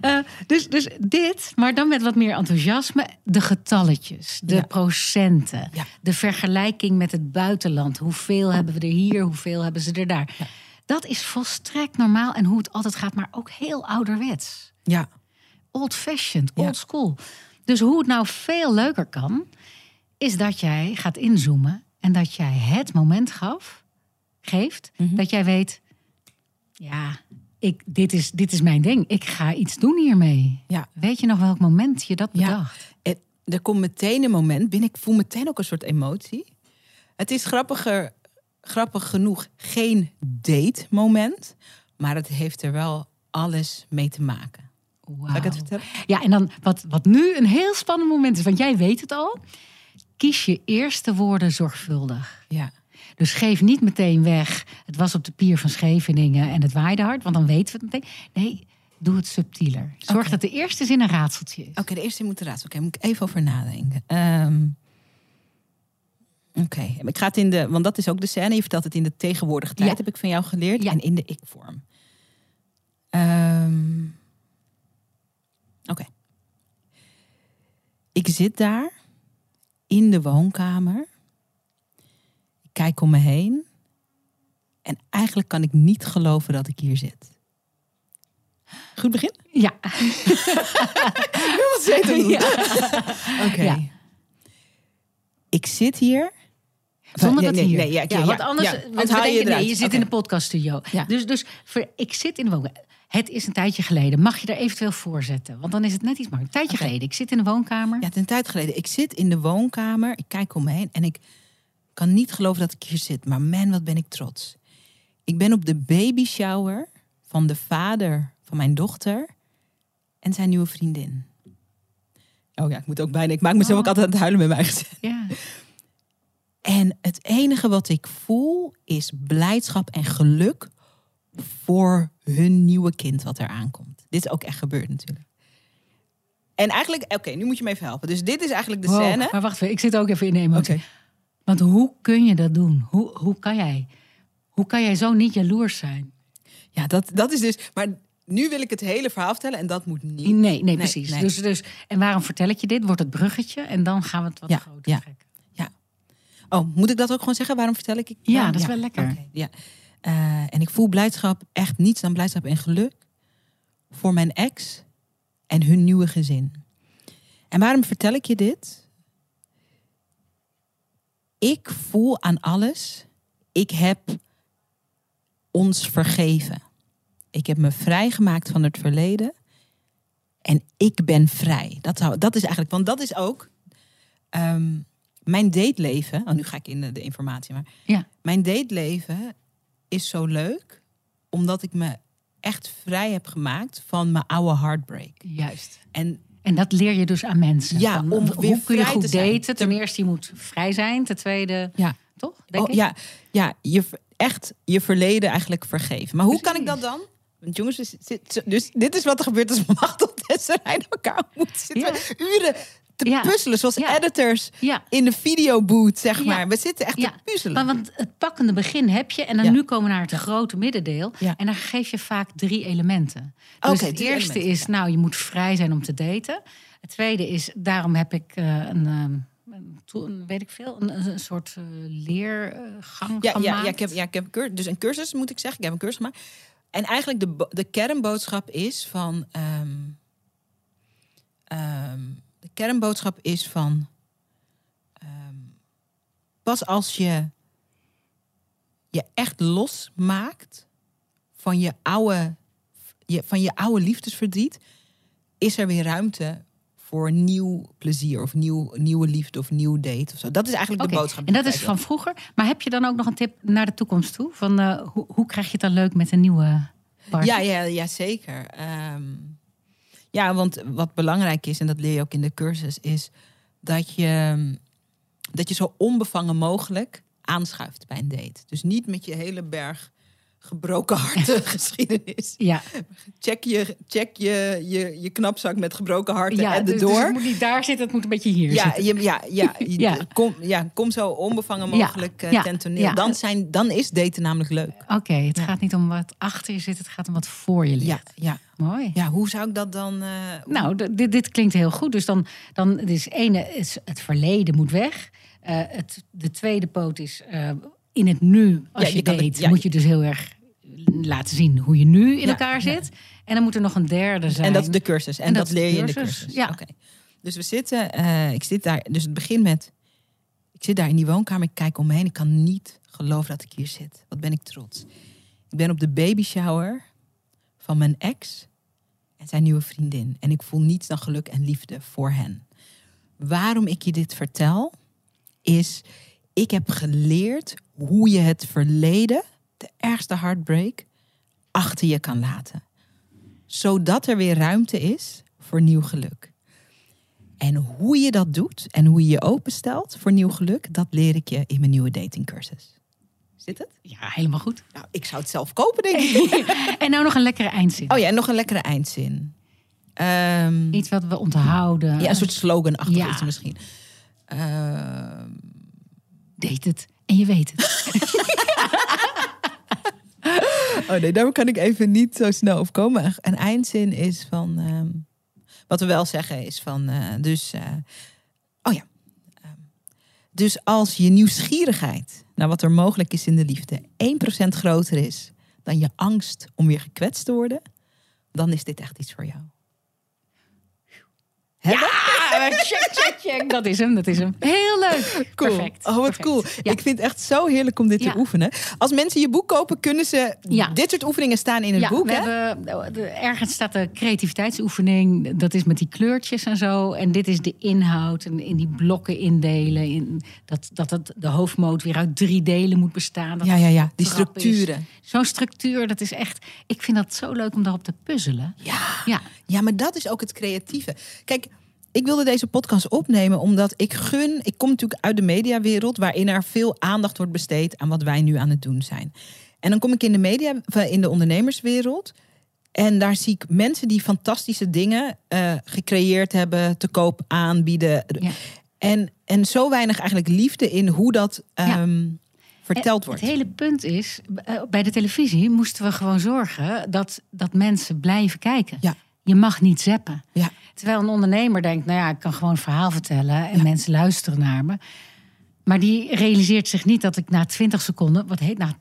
Eh, dus, dus dit, maar dan met wat meer enthousiasme. De getalletjes, de procenten, de vergelijking met het buitenland. Hoeveel hebben we er hier, hoeveel hebben ze er daar? Dat is volstrekt normaal en hoe het altijd gaat, maar ook heel ouderwets ja. old-fashioned, Ja. old school. Dus hoe het nou veel leuker kan, is dat jij gaat inzoomen en dat jij het moment gaf, geeft, Mhm. dat jij weet, ja, ik, dit, is, dit is mijn ding. Ik ga iets doen hiermee. Ja. Weet je nog welk moment je dat Ja. bedacht? Het- er komt meteen een moment binnen. Ik voel meteen ook een soort emotie. Het is grappiger, grappig genoeg geen date-moment. Maar het heeft er wel alles mee te maken. Zal ik het vertellen? Ja, en dan wat, wat nu een heel spannend moment is, want jij weet het al. Kies je eerste woorden zorgvuldig. Ja. Dus geef niet meteen weg. Het was op de pier van Scheveningen en het waaide hard, want dan weten we het meteen. Nee, doe het subtieler. Zorg dat de eerste zin een raadseltje is. Oké, de eerste moet eruit. Oké, moet ik even over nadenken. Ehm, Oké, ik ga het in de, want dat is ook de scène. Je vertelt het in de tegenwoordige tijd, Ja. heb ik van jou geleerd. Ja. En in de ik-vorm. Ehm, Oké. Ik zit daar in de woonkamer. Ik kijk om me heen. En eigenlijk kan ik niet geloven dat ik hier zit. Goed begin? Ja, Wat zeker Oké. Ja. Ik zit hier. Zonder Nee, dat nee, hier. nee, ja, ja, ja, want anders ja. haal je denken, nee, je zit in de podcaststudio. Dus, dus voor, ik zit in de woonkamer. Het is een tijdje geleden. Mag je er eventueel voor zetten? Want dan is het net iets makkelijker. Een tijdje geleden. Ik zit in de woonkamer. Ja, het een tijd geleden. Ik zit in de woonkamer. Ik kijk om me heen. En ik kan niet geloven dat ik hier zit. Maar man, wat ben ik trots. Ik ben op de baby shower van de vader van mijn dochter. En zijn nieuwe vriendin. Oh ja, ik moet ook bijna. Ik maak mezelf ook altijd aan het huilen met mijn gezin. Ja. En het enige wat ik voel is blijdschap en geluk voor hun nieuwe kind wat er aankomt. Dit is ook echt gebeurd natuurlijk. En eigenlijk, oké, nu moet je me even helpen. Dus dit is eigenlijk de Wow, scène. Maar wacht even, ik zit ook even in de emotie. Oké. Want hoe kun je dat doen? Hoe, hoe kan jij? Hoe kan jij zo niet jaloers zijn? Ja, dat, dat is dus. Maar nu wil ik het hele verhaal vertellen en dat moet niet. Nee, nee, precies. nee. Dus, dus, en waarom vertel ik je dit? Wordt het bruggetje en dan gaan we het wat Ja, groter ja. trekken. Ja. Oh, moet ik dat ook gewoon zeggen? Waarom vertel ik? Ja, dat is wel lekker. Ja. Eh, en ik voel blijdschap, echt niets dan blijdschap en geluk voor mijn ex en hun nieuwe gezin. En waarom vertel ik je dit? Ik voel aan alles. Ik heb ons vergeven. Ik heb me vrijgemaakt van het verleden. En ik ben vrij. Dat, zou, dat is eigenlijk, want dat is ook ehm, mijn dateleven. Oh, nu ga ik in de, de informatie, maar Ja. mijn dateleven is zo leuk omdat ik me echt vrij heb gemaakt van mijn oude heartbreak. Juist. En En dat leer je dus aan mensen. Ja, Van, om hoe weer kun je goed te zijn. daten? Ten eerste, je moet vrij zijn. Ten tweede, ja, toch? Denk oh, ik? ja, ja je echt je verleden eigenlijk vergeven. Maar hoe kan ik dat dan? Want jongens, dus, dus dit is wat er gebeurt als Machtel en Serijn elkaar moeten zitten. Ja. Uren te Ja. puzzelen, zoals Ja. editors Ja. in de videoboot, zeg maar. We zitten echt Ja, te puzzelen. Maar want het pakkende begin heb je. En dan nu komen we naar het grote middendeel. Ja. En dan geef je vaak drie elementen. Dus het eerste elementen, is, nou, je moet vrij zijn om te daten. Het tweede is, daarom heb ik eh, een, ehm, een, to- een- weet ik veel, een, een soort eh, leergang Ja, gemaakt. ja, ja, ik heb, ja, ik heb een cursus, dus een cursus moet ik zeggen. Ik heb een cursus gemaakt. En eigenlijk de, de kernboodschap is van. ehm, ehm, kernboodschap is van. ehm, pas als je je echt losmaakt van je oude, je, van je oude liefdesverdriet, is er weer ruimte voor nieuw plezier of nieuw, nieuwe liefde of nieuw date of zo. Dat is eigenlijk de boodschap. En dat is van vroeger. Maar heb je dan ook nog een tip naar de toekomst toe? Van eh, hoe, hoe krijg je het dan leuk met een nieuwe partner? Ja, ja, ja zeker. Ehm, ja, want wat belangrijk is, en dat leer je ook in de cursus, is dat je, dat je zo onbevangen mogelijk aanschuift bij een date. Dus niet met je hele berg gebroken harten geschiedenis. Ja, Check je, check je, je, je knapzak met gebroken harten ja en de dus, dus door. het moet niet daar zitten, het moet een beetje hier ja, zitten. je, ja, ja, Ja. Kom, ja, kom zo onbevangen mogelijk eh, ja, ten toneel. Dan, zijn, dan is daten namelijk leuk. Oké, het gaat niet om wat achter je zit, het gaat om wat voor je ligt. Ja, ja. Mooi. ja, hoe zou ik dat dan... eh, Nou, dit, dit klinkt heel goed. Dus dan, dan is ene, is het verleden moet weg. Eh, het, de tweede poot is in het nu, als Ja, je, je date, het- moet je dus heel erg laten zien hoe je nu in elkaar zit. En dan moet er nog een derde zijn. En dat is de cursus. En, En dat leer je in de cursus, ja. Oké. Dus we zitten, eh, ik zit daar, dus het begint met, ik zit daar in die woonkamer, ik kijk om me heen, ik kan niet geloven dat ik hier zit. Wat ben ik trots. Ik ben op de baby shower van mijn ex en zijn nieuwe vriendin. En ik voel niets dan geluk en liefde voor hen. Waarom ik je dit vertel, is, ik heb geleerd hoe je het verleden, de ergste heartbreak, achter je kan laten zodat er weer ruimte is voor nieuw geluk. En hoe je dat doet en hoe je je openstelt voor nieuw geluk, dat leer ik je in mijn nieuwe datingcursus. Zit het? Ja, helemaal goed. Nou, ik zou het zelf kopen, denk ik. En nou nog een lekkere eindzin. Oh ja, en nog een lekkere eindzin. Ehm, Iets wat we onthouden. ja, een soort slogan-achtig Ja. iets misschien. Ehm, Deed het. En je weet het. oh nee, daar kan ik even niet zo snel op komen. Een eindzin is van... ehm, wat we wel zeggen is van... eh, dus... eh, oh ja. Ehm, dus als je nieuwsgierigheid naar wat er mogelijk is in de liefde... 1% groter is dan je angst om weer gekwetst te worden... dan is dit echt iets voor jou. Ja, check, check, check. Dat is hem, dat is hem. Heel leuk. Cool. Perfect. Oh, wat Perfect. cool. Ja. Ik vind het echt zo heerlijk om dit Ja. te oefenen. Als mensen je boek kopen, kunnen ze Ja. dit soort oefeningen staan in het boek. we hè? hebben, ergens staat de creativiteitsoefening. Dat is met die kleurtjes en zo. En dit is de inhoud. En in die blokken indelen. In dat, dat het, de hoofdmoot weer uit drie delen moet bestaan. Dat Ja, ja, ja. Die structuren. Zo'n structuur, dat is echt... Ik vind dat zo leuk om daarop te puzzelen. Ja. Ja, Ja, maar dat is ook het creatieve. Kijk, ik wilde deze podcast opnemen omdat ik gun. Ik kom natuurlijk uit de mediawereld waarin er veel aandacht wordt besteed aan wat wij nu aan het doen zijn. En dan kom ik in de media, of in de ondernemerswereld. En daar zie ik mensen die fantastische dingen eh, gecreëerd hebben, te koop aanbieden. Ja. En, en zo weinig eigenlijk liefde in hoe dat ehm, verteld wordt. Het hele punt is, eh, bij de televisie moesten we gewoon zorgen dat, dat mensen blijven kijken. Ja. Je mag niet zappen. Ja. Terwijl een ondernemer denkt, nou ja, ik kan gewoon een verhaal vertellen en mensen luisteren naar me. Maar die realiseert zich niet dat ik na 20 seconden, wat heet na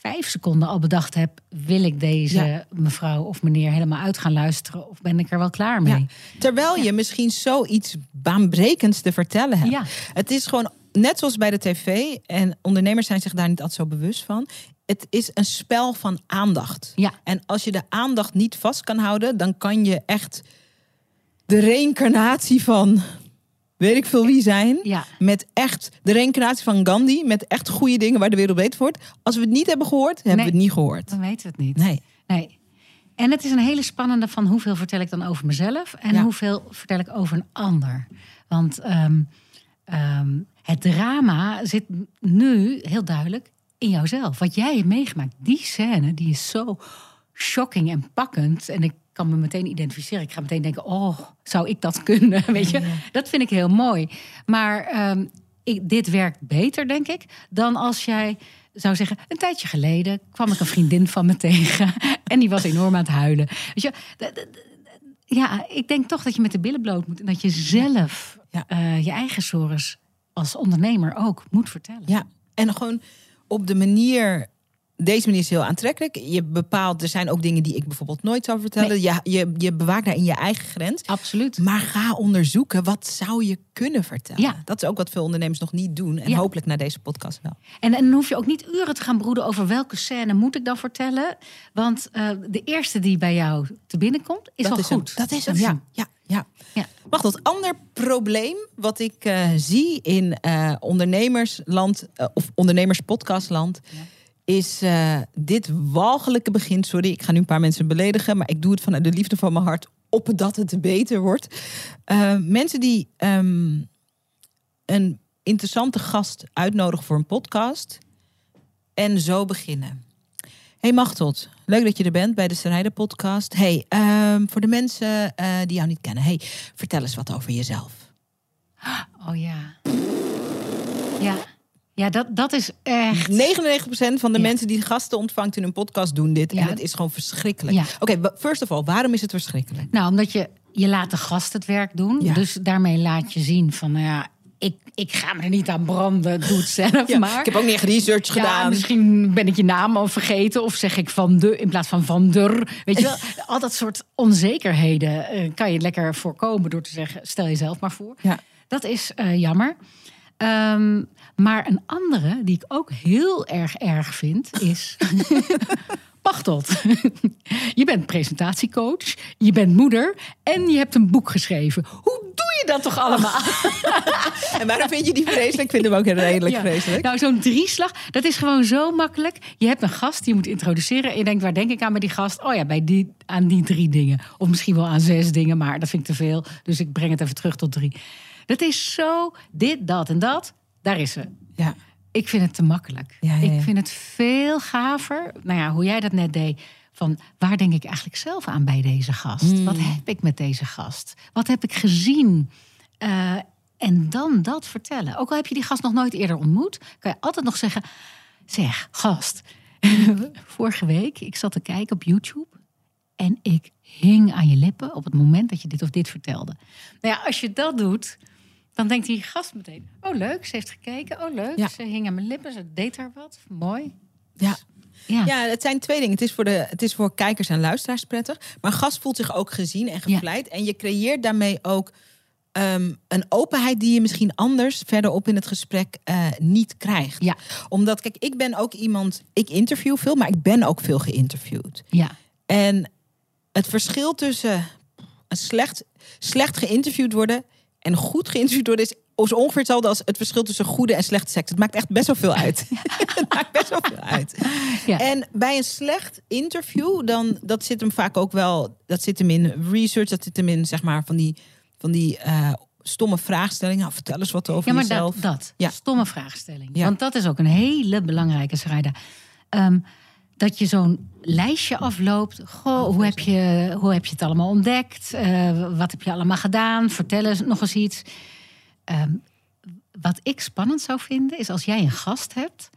vijf seconden al bedacht heb, wil ik deze Ja. mevrouw of meneer helemaal uit gaan luisteren of ben ik er wel klaar mee? Ja. Terwijl je misschien zoiets baanbrekends te vertellen hebt. Ja. Het is gewoon net zoals bij de tv. En ondernemers zijn zich daar niet altijd zo bewust van. Het is een spel van aandacht. Ja. En als je de aandacht niet vast kan houden, dan kan je echt de reïncarnatie van weet ik veel wie zijn. Ja. Met echt de reïncarnatie van Gandhi. Met echt goede dingen waar de wereld beter wordt. Als we het niet hebben gehoord, hebben Nee. we het niet gehoord. Dan weten we het niet. Nee. Nee. En het is een hele spannende van hoeveel vertel ik dan over mezelf en Ja. hoeveel vertel ik over een ander. Want ehm, ehm, het drama zit nu heel duidelijk in jouzelf. Wat jij hebt meegemaakt. Die scène die is zo shocking en pakkend. En ik kan me meteen identificeren. Ik ga meteen denken, oh, zou ik dat kunnen? Weet je? Dat vind ik heel mooi. Maar ehm, ik, dit werkt beter, denk ik, dan als jij zou zeggen... een tijdje geleden kwam ik een vriendin van me tegen... en die was enorm aan het huilen. Weet je, ja, ik denk toch dat je met de billen bloot moet. En dat je zelf Ja. eh, je eigen stories als ondernemer ook moet vertellen. Ja, en gewoon op de manier. Deze manier is heel aantrekkelijk. Je bepaalt, er zijn ook dingen die ik bijvoorbeeld nooit zou vertellen. Je, je, je bewaakt daar in je eigen grens. Absoluut. Maar ga onderzoeken, wat zou je kunnen vertellen? Ja. Dat is ook wat veel ondernemers nog niet doen. En Ja. hopelijk na deze podcast wel. En, en dan hoef je ook niet uren te gaan broeden over welke scène moet ik dan vertellen. Want eh, de eerste die bij jou te binnenkomt, is dat al is hem. goed. Dat is hem, Dat ja. ja, ja. Ja. Wacht, dat ander probleem wat ik eh, zie in eh, ondernemersland eh, of ondernemerspodcastland. Is dit walgelijke begin. Sorry, ik ga nu een paar mensen beledigen. Maar ik doe het vanuit de liefde van mijn hart. Opdat het beter wordt. Mensen die ehm, een interessante gast uitnodigen voor een podcast. En zo beginnen. Hey Machteld, leuk dat je er bent bij de Strijden podcast. Hey, ehm, voor de mensen eh, die jou niet kennen. Hey, vertel eens wat over jezelf. Oh ja. Ja, ja dat, dat is echt. 99% van de Ja. mensen die gasten ontvangt in een podcast doen dit. Ja. En het is gewoon verschrikkelijk. Ja. Oké, first of all, waarom is het verschrikkelijk? Nou, omdat je, je laat de gast het werk doen. Dus daarmee laat je zien van, nou ja, ik, ik ga me er niet aan branden, doe het zelf Ja, maar. Ik heb ook niet echt research Ja, gedaan. misschien ben ik je naam al vergeten. Of zeg ik van de in plaats van van der. Weet je wel, al dat soort onzekerheden eh, kan je lekker voorkomen door te zeggen: stel jezelf maar voor. Ja. Dat is eh, jammer. Ehm, maar een andere die ik ook heel erg erg vind is. Pachtelt. je bent presentatiecoach, je bent moeder en je hebt een boek geschreven. Hoe doe je dat toch allemaal? En waarom vind je die vreselijk? Ik vind hem ook heel redelijk Ja. vreselijk. Nou, zo'n drieslag, dat is gewoon zo makkelijk. Je hebt een gast die je moet introduceren. En je denkt, waar denk ik aan bij die gast? Oh ja, bij die, aan die drie dingen. Of misschien wel aan zes dingen, maar dat vind ik te veel. Dus ik breng het even terug tot drie. Dat is zo dit, dat en dat. Daar is ze. Ja. Ik vind het te makkelijk. Ja, ja, ja. Ik vind het veel gaver. Nou ja, hoe jij dat net deed. Van waar denk ik eigenlijk zelf aan bij deze gast? Hmm. Wat heb ik met deze gast? Wat heb ik gezien? Eh, en dan dat vertellen. Ook al heb je die gast nog nooit eerder ontmoet, kan je altijd nog zeggen: Zeg, gast, vorige week, ik zat te kijken op YouTube. En ik hing aan je lippen op het moment dat je dit of dit vertelde. Nou ja, als je dat doet, dan denkt die gast meteen: Oh, leuk, ze heeft gekeken. Oh, leuk, Ja. ze hing aan mijn lippen, ze deed daar wat. Mooi. Ja. Ja, Ja, het zijn twee dingen. Het is voor, de, het is voor kijkers en luisteraars prettig. Maar gast voelt zich ook gezien en gevleid. En je creëert daarmee ook ehm, een openheid die je misschien anders verderop in het gesprek eh, niet krijgt. Ja. Omdat, kijk, ik ben ook iemand, ik interview veel, maar ik ben ook veel geïnterviewd. ja. En het verschil tussen een slecht, slecht geïnterviewd worden en goed geïnterviewd is is ongeveer hetzelfde als het verschil tussen goede en slechte seks. Het maakt echt best wel veel uit. het maakt best wel veel uit. Ja. En bij een slecht interview, dan dat zit hem vaak ook wel. Dat zit hem in research, dat zit hem in zeg maar van die, van die eh, stomme vraagstellingen. Nou, vertel eens wat over Ja, maar jezelf. dat, dat. Ja. Stomme vraagstelling. Ja. Want dat is ook een hele belangrijke, Sarayda. Ehm, dat je zo'n lijstje afloopt. Goh, hoe heb, je, hoe heb je het allemaal ontdekt? Eh, wat heb je allemaal gedaan? Vertel eens nog eens iets. Ehm, wat ik spannend zou vinden, is als jij een gast hebt...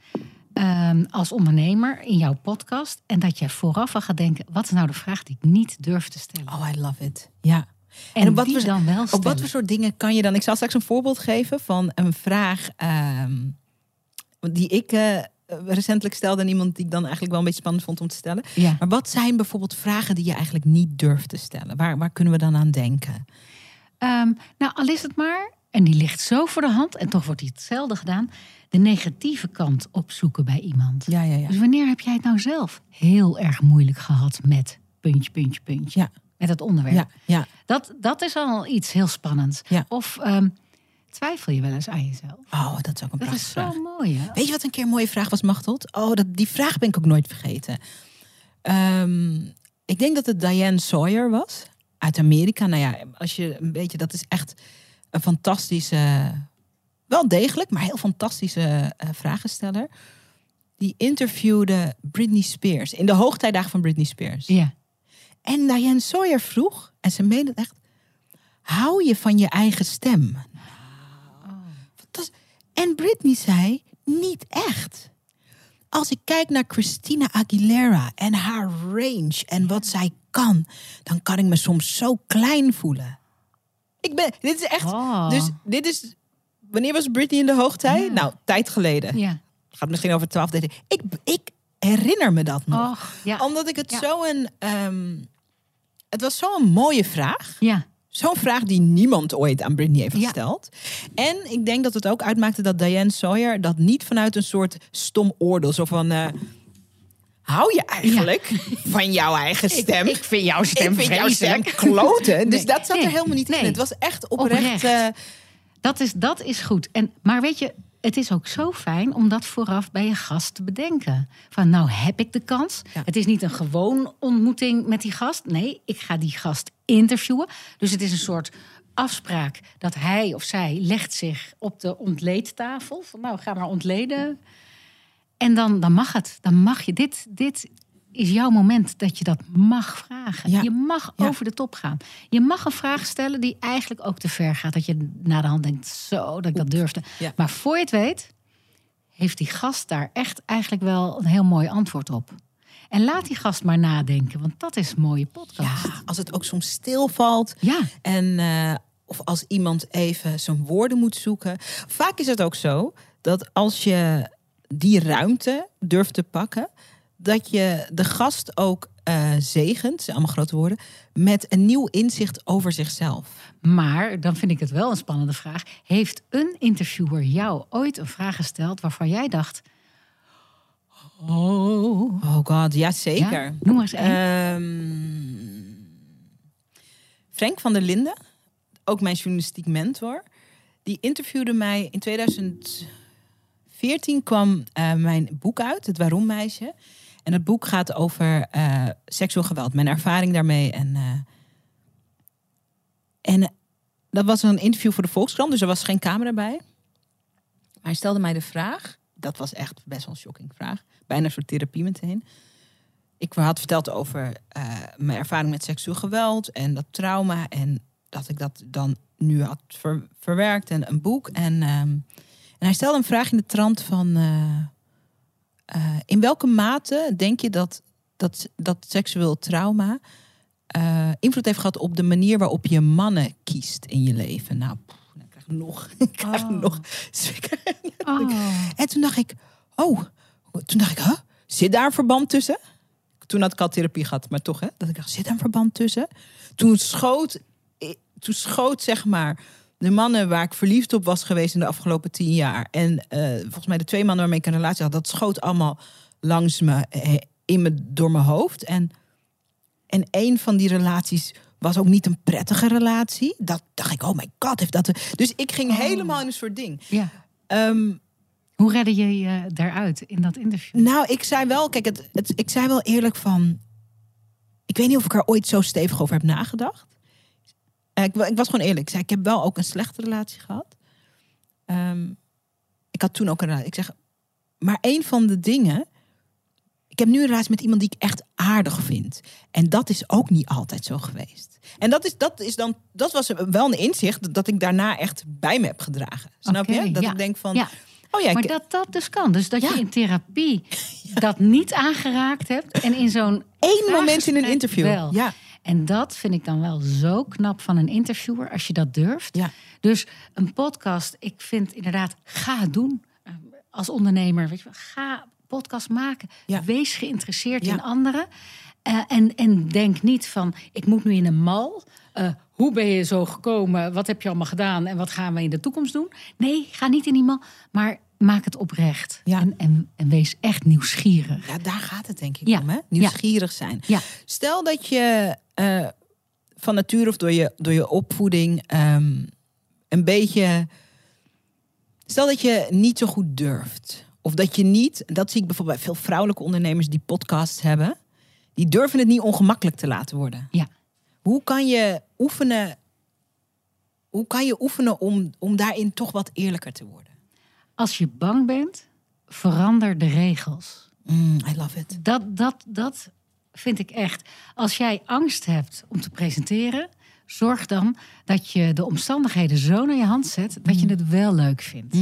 ehm, als ondernemer in jouw podcast... en dat je vooraf al gaat denken... wat is nou de vraag die ik niet durf te stellen? Oh, I love it. Ja. en op wat voor- dan wel Op wat voor soort dingen kan je dan? Ik zal straks een voorbeeld geven van een vraag ehm, die ik eh, recentelijk stelde iemand die ik dan eigenlijk wel een beetje spannend vond om te stellen. Ja. Maar wat zijn bijvoorbeeld vragen die je eigenlijk niet durft te stellen? Waar, waar kunnen we dan aan denken? Ehm, nou, al is het maar, en die ligt zo voor de hand, en toch wordt die hetzelfde gedaan, de negatieve kant opzoeken bij iemand. Ja, ja, ja. Dus wanneer heb jij het nou zelf heel erg moeilijk gehad met puntje, puntje, puntje? Ja. Met het onderwerp. Ja, ja. Dat, dat is al iets heel spannends. Ja. Of ehm, twijfel je wel eens aan jezelf? Oh, dat is ook een Dat prachtige is zo vraag. mooi, hè? Weet je wat een keer een mooie vraag was, Machteld? Oh, dat, die vraag ben ik ook nooit vergeten. Ehm, ik denk dat het Diane Sawyer was. Uit Amerika. Nou ja, als je een beetje... Dat is echt een fantastische... Wel degelijk, maar heel fantastische eh, vragensteller. Die interviewde Britney Spears. In de hoogtijdagen van Britney Spears. Ja. En Diane Sawyer vroeg, en ze meende het echt... Hou je van je eigen stem? En Britney zei, niet echt. als ik kijk naar Christina Aguilera en haar range en wat zij kan, dan kan ik me soms zo klein voelen. Ik ben, dit is echt, Oh. dus dit is, wanneer was Britney in de hoogtij? Ja. Nou, tijd geleden. Ja. Gaat misschien over twaalf dagen. Ik, ik herinner me dat nog. Och, ja. Omdat ik het Ja. zo een, ehm, het was zo'n mooie vraag. Ja. Zo'n vraag die niemand ooit aan Britney heeft Ja. gesteld. En ik denk dat het ook uitmaakte dat Diane Sawyer dat niet vanuit een soort stom oordeel. Zo van, eh, hou je eigenlijk van jouw eigen stem? Ik vind jouw stem Ik vind jouw stem vreselijk. kloten. Dus dat zat Nee. er helemaal niet in. Het was echt oprecht. Oprecht. eh, Dat is, dat is goed. En, maar weet je, het is ook zo fijn om dat vooraf bij je gast te bedenken. Van nou heb ik de kans. Ja. Het is niet een gewoon ontmoeting met die gast. Nee, ik ga die gast interviewen. Dus het is een soort afspraak dat hij of zij legt zich op de ontleedtafel. Van nou, ga maar ontleden. En dan, dan mag het. Dan mag je. Dit, dit is jouw moment dat je dat mag vragen. Ja. Je mag Ja. over de top gaan. Je mag een vraag stellen die eigenlijk ook te ver gaat. Dat je na de hand denkt, zo, dat ik dat durfde. Ja. Maar voor je het weet, heeft die gast daar echt eigenlijk wel een heel mooi antwoord op. En laat die gast maar nadenken, want dat is een mooie podcast. ja, als het ook soms stilvalt. Ja. En eh, of als iemand even zijn woorden moet zoeken. Vaak is het ook zo dat als je die ruimte durft te pakken, dat je de gast ook eh zegent, zijn allemaal grote woorden, met een nieuw inzicht over zichzelf. Maar dan vind ik het wel een spannende vraag. Heeft een interviewer jou ooit een vraag gesteld waarvan jij dacht: Oh, Oh god, ja zeker. Ja? Noem maar eens één. Ehm, Frank van der Linden, ook mijn journalistiek mentor, die interviewde mij in 2014 kwam eh, mijn boek uit, Het Waarom Meisje. En het boek gaat over eh, seksueel geweld, mijn ervaring daarmee. En, eh, en eh, dat was een interview voor de Volkskrant, dus er was geen camera bij. Maar hij stelde mij de vraag, dat was echt best wel een shocking vraag, bijna een soort therapie meteen. Ik had verteld over mijn ervaring met seksueel geweld en dat trauma. En dat ik dat dan nu had ver- verwerkt en een boek. En, ehm, en hij stelde een vraag in de trant van... eh, in welke mate denk je dat, dat, dat seksueel trauma... eh, invloed heeft gehad op de manier waarop je mannen kiest in je leven? Nou, poeh, dan krijg ik nog... ik krijg Oh. nog oh. en toen dacht ik, oh, toen dacht ik, huh? zit daar een verband tussen? Toen had ik al therapie gehad, maar toch, hè? Dat ik dacht, zit daar een verband tussen? Toen schoot, eh, toen schoot zeg maar de mannen waar ik verliefd op was geweest in de afgelopen tien jaar. En eh, volgens mij de twee mannen waarmee ik een relatie had, dat schoot allemaal langs me, eh, in me, door mijn hoofd. En, en een van die relaties was ook niet een prettige relatie. Dat dacht ik, oh my god, heeft dat... Dus ik ging Oh. helemaal in een soort ding. Ja. Ehm, Hoe redde je je daaruit in dat interview? nou, ik zei wel, kijk, het, het, ik zei wel eerlijk van. Ik weet niet of ik er ooit zo stevig over heb nagedacht. Eh, ik, ik was gewoon eerlijk. Ik zei, ik heb wel ook een slechte relatie gehad. Ehm, ik had toen ook een relatie. Ik zeg, maar een van de dingen. Ik heb nu een relatie met iemand die ik echt aardig vind. En dat is ook niet altijd zo geweest. En dat, is, dat, is dan, dat was wel een inzicht dat ik daarna echt bij me heb gedragen. Snap je? Dat ja. ik denk van, Ja. oh ja, ik, Maar dat dat dus kan. Dus dat Ja. je in therapie dat niet aangeraakt hebt. En in zo'n één moment in een interview. wel. Ja. En dat vind ik dan wel zo knap van een interviewer, als je dat durft. Ja. Dus een podcast, ik vind inderdaad, ga het doen. Eh, Als ondernemer, weet je ga podcast maken. Ja. Wees geïnteresseerd Ja. in anderen. Eh, en, en denk niet van, ik moet nu in een mal. Eh, hoe ben je zo gekomen? Wat heb je allemaal gedaan? En wat gaan we in de toekomst doen? Nee, ga niet in die mal. Maar maak het oprecht. Ja. En, en, en wees echt nieuwsgierig. Ja, daar gaat het denk ik Ja. om. Hè? Nieuwsgierig zijn. Ja. Stel dat je eh, van nature of door je, door je opvoeding ehm, een beetje. Stel dat je niet zo goed durft. Of dat je niet, dat zie ik bijvoorbeeld bij veel vrouwelijke ondernemers die podcasts hebben. Die durven het niet ongemakkelijk te laten worden. Ja. Hoe kan je oefenen? Hoe kan je oefenen om, om daarin toch wat eerlijker te worden? Als je bang bent, verander de regels. Mm, I love it. Dat, dat, dat vind ik echt. Als jij angst hebt om te presenteren, zorg dan dat je de omstandigheden zo naar je hand zet dat je het wel leuk vindt.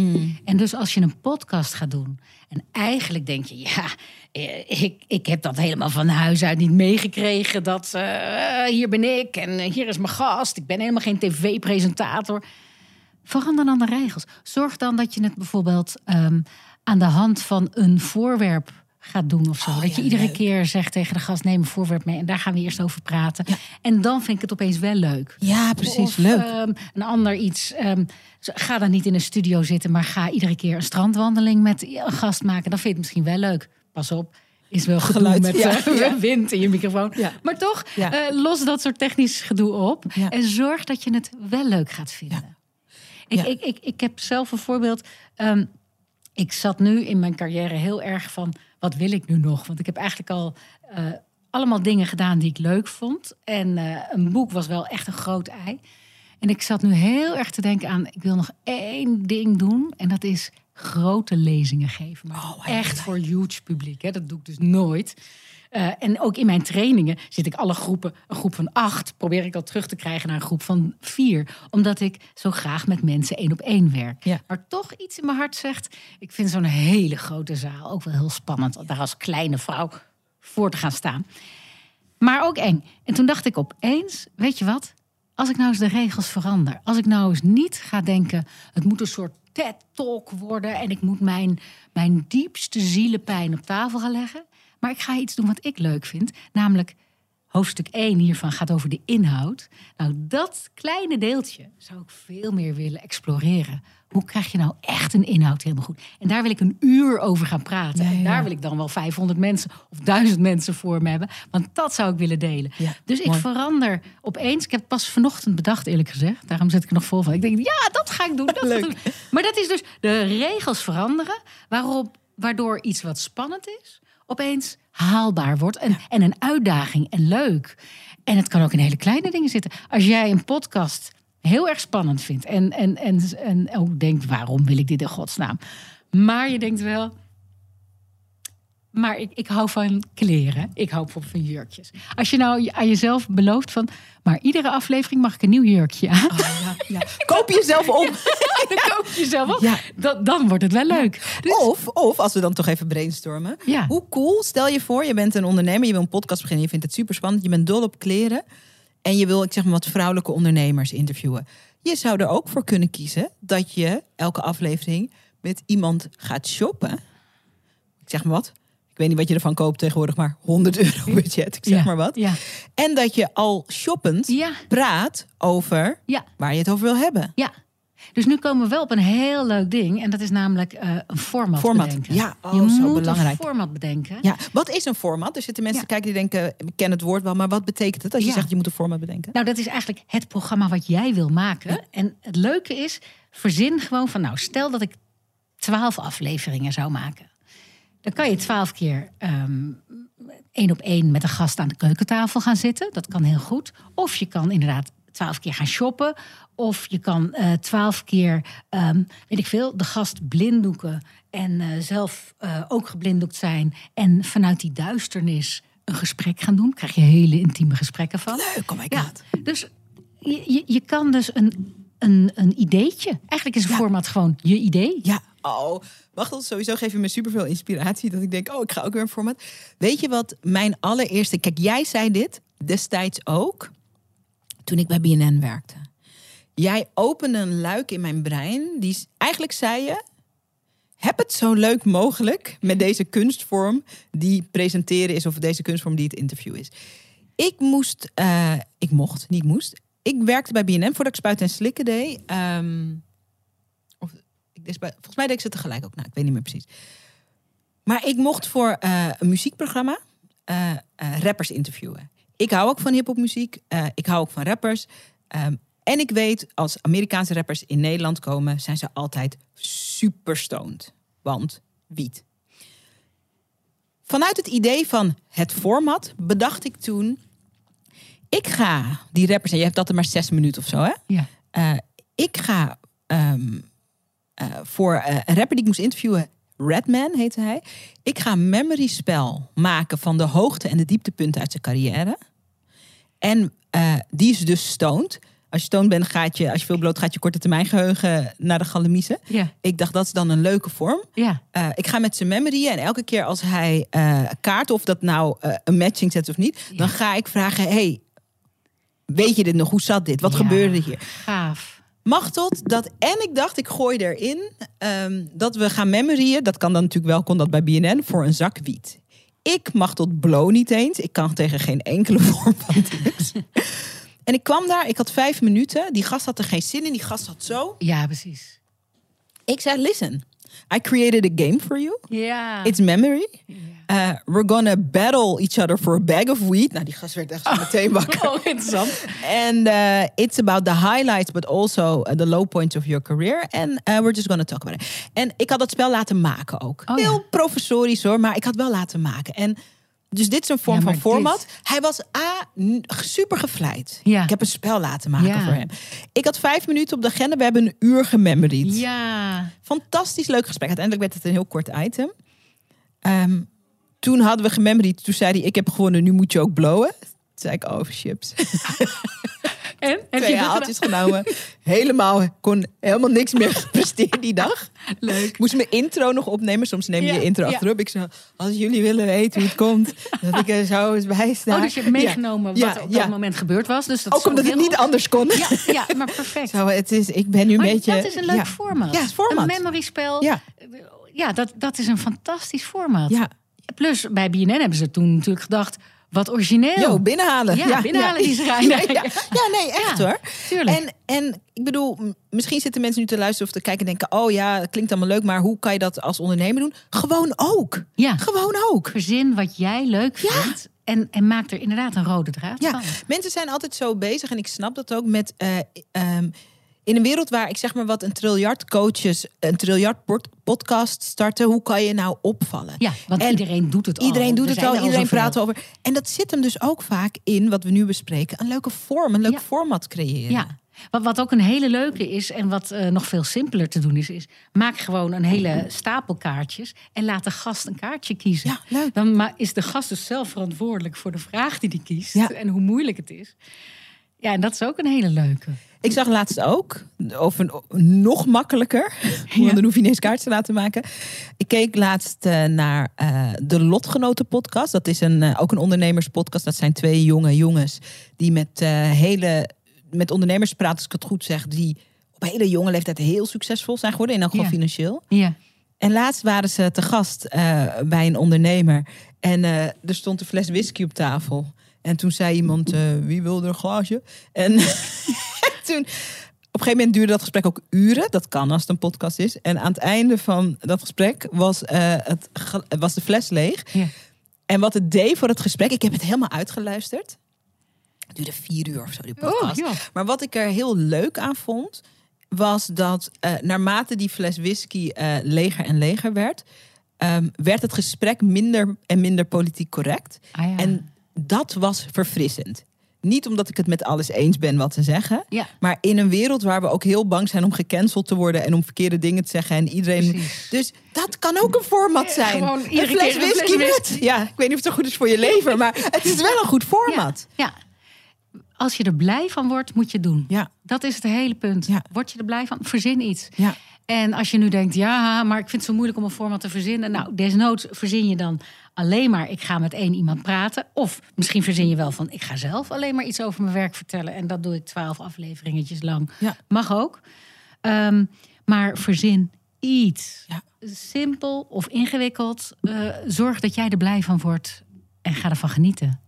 En dus als je een podcast gaat doen en eigenlijk denk je, ja, eh, ik, ik heb dat helemaal van huis uit niet meegekregen. Dat eh, hier ben ik en hier is mijn gast. Ik ben helemaal geen tv-presentator. Verander dan de regels. Zorg dan dat je het bijvoorbeeld ehm, aan de hand van een voorwerp gaat doen of zo. Oh, dat ja, je iedere leuk. keer zegt tegen de gast: neem een voorwerp mee en daar gaan we eerst over praten. En dan vind ik het opeens wel leuk. Ja, precies. Of, Leuk. ehm, een ander iets. ehm, ga dan niet in een studio zitten, maar ga iedere keer een strandwandeling met een gast maken. Dan vind je het misschien wel leuk. Pas op. Is wel gedoe Geluid, met ja, eh, wind in je microfoon. Ja. Maar toch, eh, los dat soort technisch gedoe op. En zorg dat je het wel leuk gaat vinden. Ik, Ja. ik, ik, ik heb zelf een voorbeeld. Ehm, ik zat nu in mijn carrière heel erg van... wat wil ik nu nog? Want ik heb eigenlijk al eh, allemaal dingen gedaan die ik leuk vond. En eh, een boek was wel echt een groot ei. En ik zat nu heel erg te denken aan... ik wil nog één ding doen. En dat is grote lezingen geven. Maar Oh, echt voor huge publiek. Hè? Dat doe ik dus nooit. Eh, en ook in mijn trainingen zit ik alle groepen, een groep van acht, probeer ik al terug te krijgen naar een groep van vier. Omdat ik zo graag met mensen één op één werk. Ja. Maar toch iets in mijn hart zegt, ik vind zo'n hele grote zaal ook wel heel spannend. Om daar als kleine vrouw voor te gaan staan. Maar ook eng. En toen dacht ik opeens, weet je wat? Als ik nou eens de regels verander. Als ik nou eens niet ga denken, het moet een soort TED-talk worden... en ik moet mijn, mijn diepste zielenpijn op tafel gaan leggen. Maar ik ga iets doen wat ik leuk vind. Namelijk, hoofdstuk 1 hiervan gaat over de inhoud. Nou, dat kleine deeltje zou ik veel meer willen exploreren. Hoe krijg je nou echt een inhoud helemaal goed? En daar wil ik een uur over gaan praten. Ja, ja, En daar wil ik dan wel 500 mensen of 1000 mensen voor me hebben. Want dat zou ik willen delen. Ja, dus ik mooi. verander opeens. Ik heb het pas vanochtend bedacht, eerlijk gezegd. Daarom zit ik er nog vol van. Ik denk, ja, dat ga ik doen. Dat Leuk. doen. Maar dat is dus de regels veranderen. Waarop, waardoor iets wat spannend is, opeens haalbaar wordt. En, en een uitdaging en leuk. En het kan ook in hele kleine dingen zitten. Als jij een podcast heel erg spannend vindt. En, en, en, en ook denkt, waarom wil ik dit in godsnaam? Maar je denkt wel, maar ik, ik hou van kleren. Ik hou van jurkjes. Als je nou aan jezelf belooft van... maar iedere aflevering mag ik een nieuw jurkje aan. Oh, ja, ja. Koop jezelf. Dan koop je jezelf op. Dan, dan wordt het wel leuk. Dus- Of, of, als we dan toch even brainstormen. Hoe cool, stel je voor, je bent een ondernemer, je wil een podcast beginnen, je vindt het super spannend, je bent dol op kleren en je wil, ik zeg maar, wat vrouwelijke ondernemers interviewen. Je zou er ook voor kunnen kiezen dat je elke aflevering met iemand gaat shoppen. Ik zeg maar wat. Ik weet niet wat je ervan koopt tegenwoordig, maar 100 euro budget, ik zeg Ja, maar wat. Ja. En dat je al shoppend Ja. praat over waar je het over wil hebben. ja. Dus nu komen we wel op een heel leuk ding. En dat is namelijk eh, een format, Format. bedenken. Ja, oh, je zo moet belangrijk. een format bedenken. Ja, wat is een format? Er zitten mensen kijken die denken, ik ken het woord wel, maar wat betekent het als je zegt je moet een format bedenken? Nou, dat is eigenlijk het programma wat jij wil maken. En het leuke is, verzin gewoon van, nou, stel dat ik twaalf afleveringen zou maken. Dan kan je twaalf keer ehm, één op één met een gast aan de keukentafel gaan zitten. Dat kan heel goed. Of je kan inderdaad twaalf keer gaan shoppen. Of je kan eh, twaalf keer, ehm, weet ik veel, de gast blinddoeken. En eh, zelf eh, ook geblinddoekt zijn. En vanuit die duisternis een gesprek gaan doen. Daar krijg je hele intieme gesprekken van. Leuk, oh my Ja, dus je, je, je kan dus een, een, een ideetje. Eigenlijk is een format gewoon je idee. Ja, oh, wacht tot sowieso geef je me superveel inspiratie dat ik denk, oh, ik ga ook weer een format. Weet je wat mijn allereerste, kijk, jij zei dit destijds ook toen ik bij BNN werkte. Jij opende een luik in mijn brein. Die eigenlijk zei je, heb het zo leuk mogelijk met deze kunstvorm die presenteren is of deze kunstvorm die het interview is. Ik moest, eh, ik mocht, niet moest. Ik werkte bij BNN voordat ik spuiten en slikken deed. Ehm, ik bij- volgens mij deed ik ze tegelijk ook. Nou, ik weet niet meer precies. Maar ik mocht voor eh, een muziekprogramma eh, eh, rappers interviewen. Ik hou ook van hiphopmuziek. eh ik hou ook van rappers. Ehm, en ik weet, als Amerikaanse rappers in Nederland komen, zijn ze altijd super stoned. Want wiet. Vanuit het idee van het format bedacht ik toen. Ik ga die rappers, en je hebt dat er maar zes minuten of zo, hè? Ja. Ik ga ehm, eh, voor eh, een rapper die ik moest interviewen, Redman heette hij. Ik ga een memory spel maken van de hoogte en de dieptepunten uit zijn carrière. En eh, die is dus stoned. Als je stoned bent, gaat je, als je veel bloot, gaat je korte termijn geheugen naar de galamiezen. Ik dacht, dat is dan een leuke vorm. Ja. Eh, ik ga met zijn memory en elke keer als hij kaart, of dat nou een matching zet of niet, dan ga ik vragen: hey, weet je dit nog? Hoe zat dit? Wat gebeurde hier? Gaaf. Mag tot dat. En ik dacht, ik gooi erin ehm, dat we gaan memoryen. Dat kan dan natuurlijk wel, kon dat bij BNN, voor een zak wiet. Ik mag tot blow niet eens. Ik kan tegen geen enkele vorm van drugs. en ik kwam daar, ik had vijf minuten. Die gast had er geen zin in. Die gast had zo. Ja, precies. Ik zei, listen, I created a game for you. Ja. It's memory. Uh, we're gonna battle each other for a bag of weed. Nou, die gast werd echt zo meteen wakker. Oh, interessant. And uh, it's about the highlights, but also uh, the low points of your career. And uh, we're just gonna talk about it. En ik had dat spel laten maken ook. Oh, ja. Heel professorisch hoor, maar ik had wel laten maken. En dus dit is een vorm Ja, van format. dit- Hij was A, super gevleid. Ja. Ik heb een spel laten maken Ja. voor hem. Ik had vijf minuten op de agenda. We hebben een uur gememoried. Ja. Fantastisch leuk gesprek. Uiteindelijk werd het een heel kort item. Ehm, toen hadden we gememoried. Toen zei hij, ik heb gewonnen, nu moet je ook blowen. Toen zei ik, oh chips. En? Heb Twee je haaltjes genomen. Helemaal, kon helemaal niks meer gepresteerd die dag. Leuk. Moest mijn intro nog opnemen. Soms neem je Ja, je intro ja. achterop. Ik zei, als jullie willen weten hoe het komt, dat ik er zo eens bij sta. Oh, dus je hebt meegenomen Ja, wat op ja. dat moment gebeurd was. Dus dat Ook omdat het niet goed. anders kon. Ja, ja, maar perfect. Zo, het is, ik ben nu Maar een beetje... dat is een leuk format. Ja, format. Een memory spel. Ja. Ja, dat, dat is een fantastisch format. Ja. Plus, bij BNN hebben ze toen natuurlijk gedacht... wat origineel. Yo, binnenhalen. Ja, binnenhalen die schijn. Ja, ja. Ja, nee, echt Ja, hoor. tuurlijk. En, en ik bedoel, misschien zitten mensen nu te luisteren of te kijken en denken: oh ja, het klinkt allemaal leuk, maar hoe kan je dat als ondernemer doen? Gewoon ook. Ja. Gewoon ook. Verzin wat jij leuk Ja. vindt. En, en maak er inderdaad een rode draad Ja, van. mensen zijn altijd zo bezig en ik snap dat ook met. eh, ehm, in een wereld waar ik zeg maar wat een triljard coaches, een triljard pod- podcast starten, hoe kan je nou opvallen? Ja, want En iedereen doet het al. Iedereen doet het al, er iedereen praat over. En dat zit hem dus ook vaak in wat we nu bespreken: een leuke vorm, een leuk Ja. format creëren. Ja. Wat, wat ook een hele leuke is en wat eh, nog veel simpeler te doen is, is maak gewoon een hele stapel kaartjes en laat de gast een kaartje kiezen. Ja, leuk. Dan is de gast dus zelf verantwoordelijk voor de vraag die hij kiest Ja. en hoe moeilijk het is. Ja, en dat is ook een hele leuke. Ik zag laatst ook, of een, nog makkelijker, want dan hoef je niet eens kaart te laten maken. Ik keek laatst eh, naar eh, de Lotgenoten podcast. Dat is een, eh, ook een ondernemerspodcast. Dat zijn twee jonge jongens die met, hele, met ondernemers praten, als ik het goed zeg, die op hele jonge leeftijd heel succesvol zijn geworden, in elk geval Ja. financieel. Ja. En laatst waren ze te gast bij een ondernemer. En er stond een fles whisky op tafel. En toen zei iemand, wie wilde een glaasje? En toen, op een gegeven moment duurde dat gesprek ook uren. Dat kan als het een podcast is. En aan het einde van dat gesprek was, eh, het, was de fles leeg. Ja. En wat het deed voor het gesprek, ik heb het helemaal uitgeluisterd. Het duurde vier uur of zo, die podcast. Oh, ja. Maar wat ik er heel leuk aan vond, was dat eh, naarmate die fles whisky eh, leger en leger werd, ehm, werd het gesprek minder en minder politiek correct. Ah, ja. En dat was verfrissend. Niet omdat ik het met alles eens ben wat ze zeggen. Ja. Maar in een wereld waar we ook heel bang zijn om gecanceld te worden en om verkeerde dingen te zeggen. En iedereen. Precies. Dus dat kan ook een format zijn. gewoon een fles keer een fles whisky whisky. met. Ja, ik weet niet of het zo goed is voor je leven, maar het is wel een goed format. Ja. Als je er blij van wordt, moet je het doen. Ja. Dat is het hele punt. Ja. Word je er blij van? Verzin iets. Ja. En als je nu denkt, ja, maar ik vind het zo moeilijk om een format te verzinnen. Nou, desnoods verzin je dan alleen maar, ik ga met één iemand praten. Of misschien verzin je wel van, ik ga zelf alleen maar iets over mijn werk vertellen. En dat doe ik twaalf afleveringetjes lang. Ja. Mag ook. Ehm, maar verzin iets. Ja. Simpel of ingewikkeld. Eh, zorg dat jij er blij van wordt. En ga ervan genieten.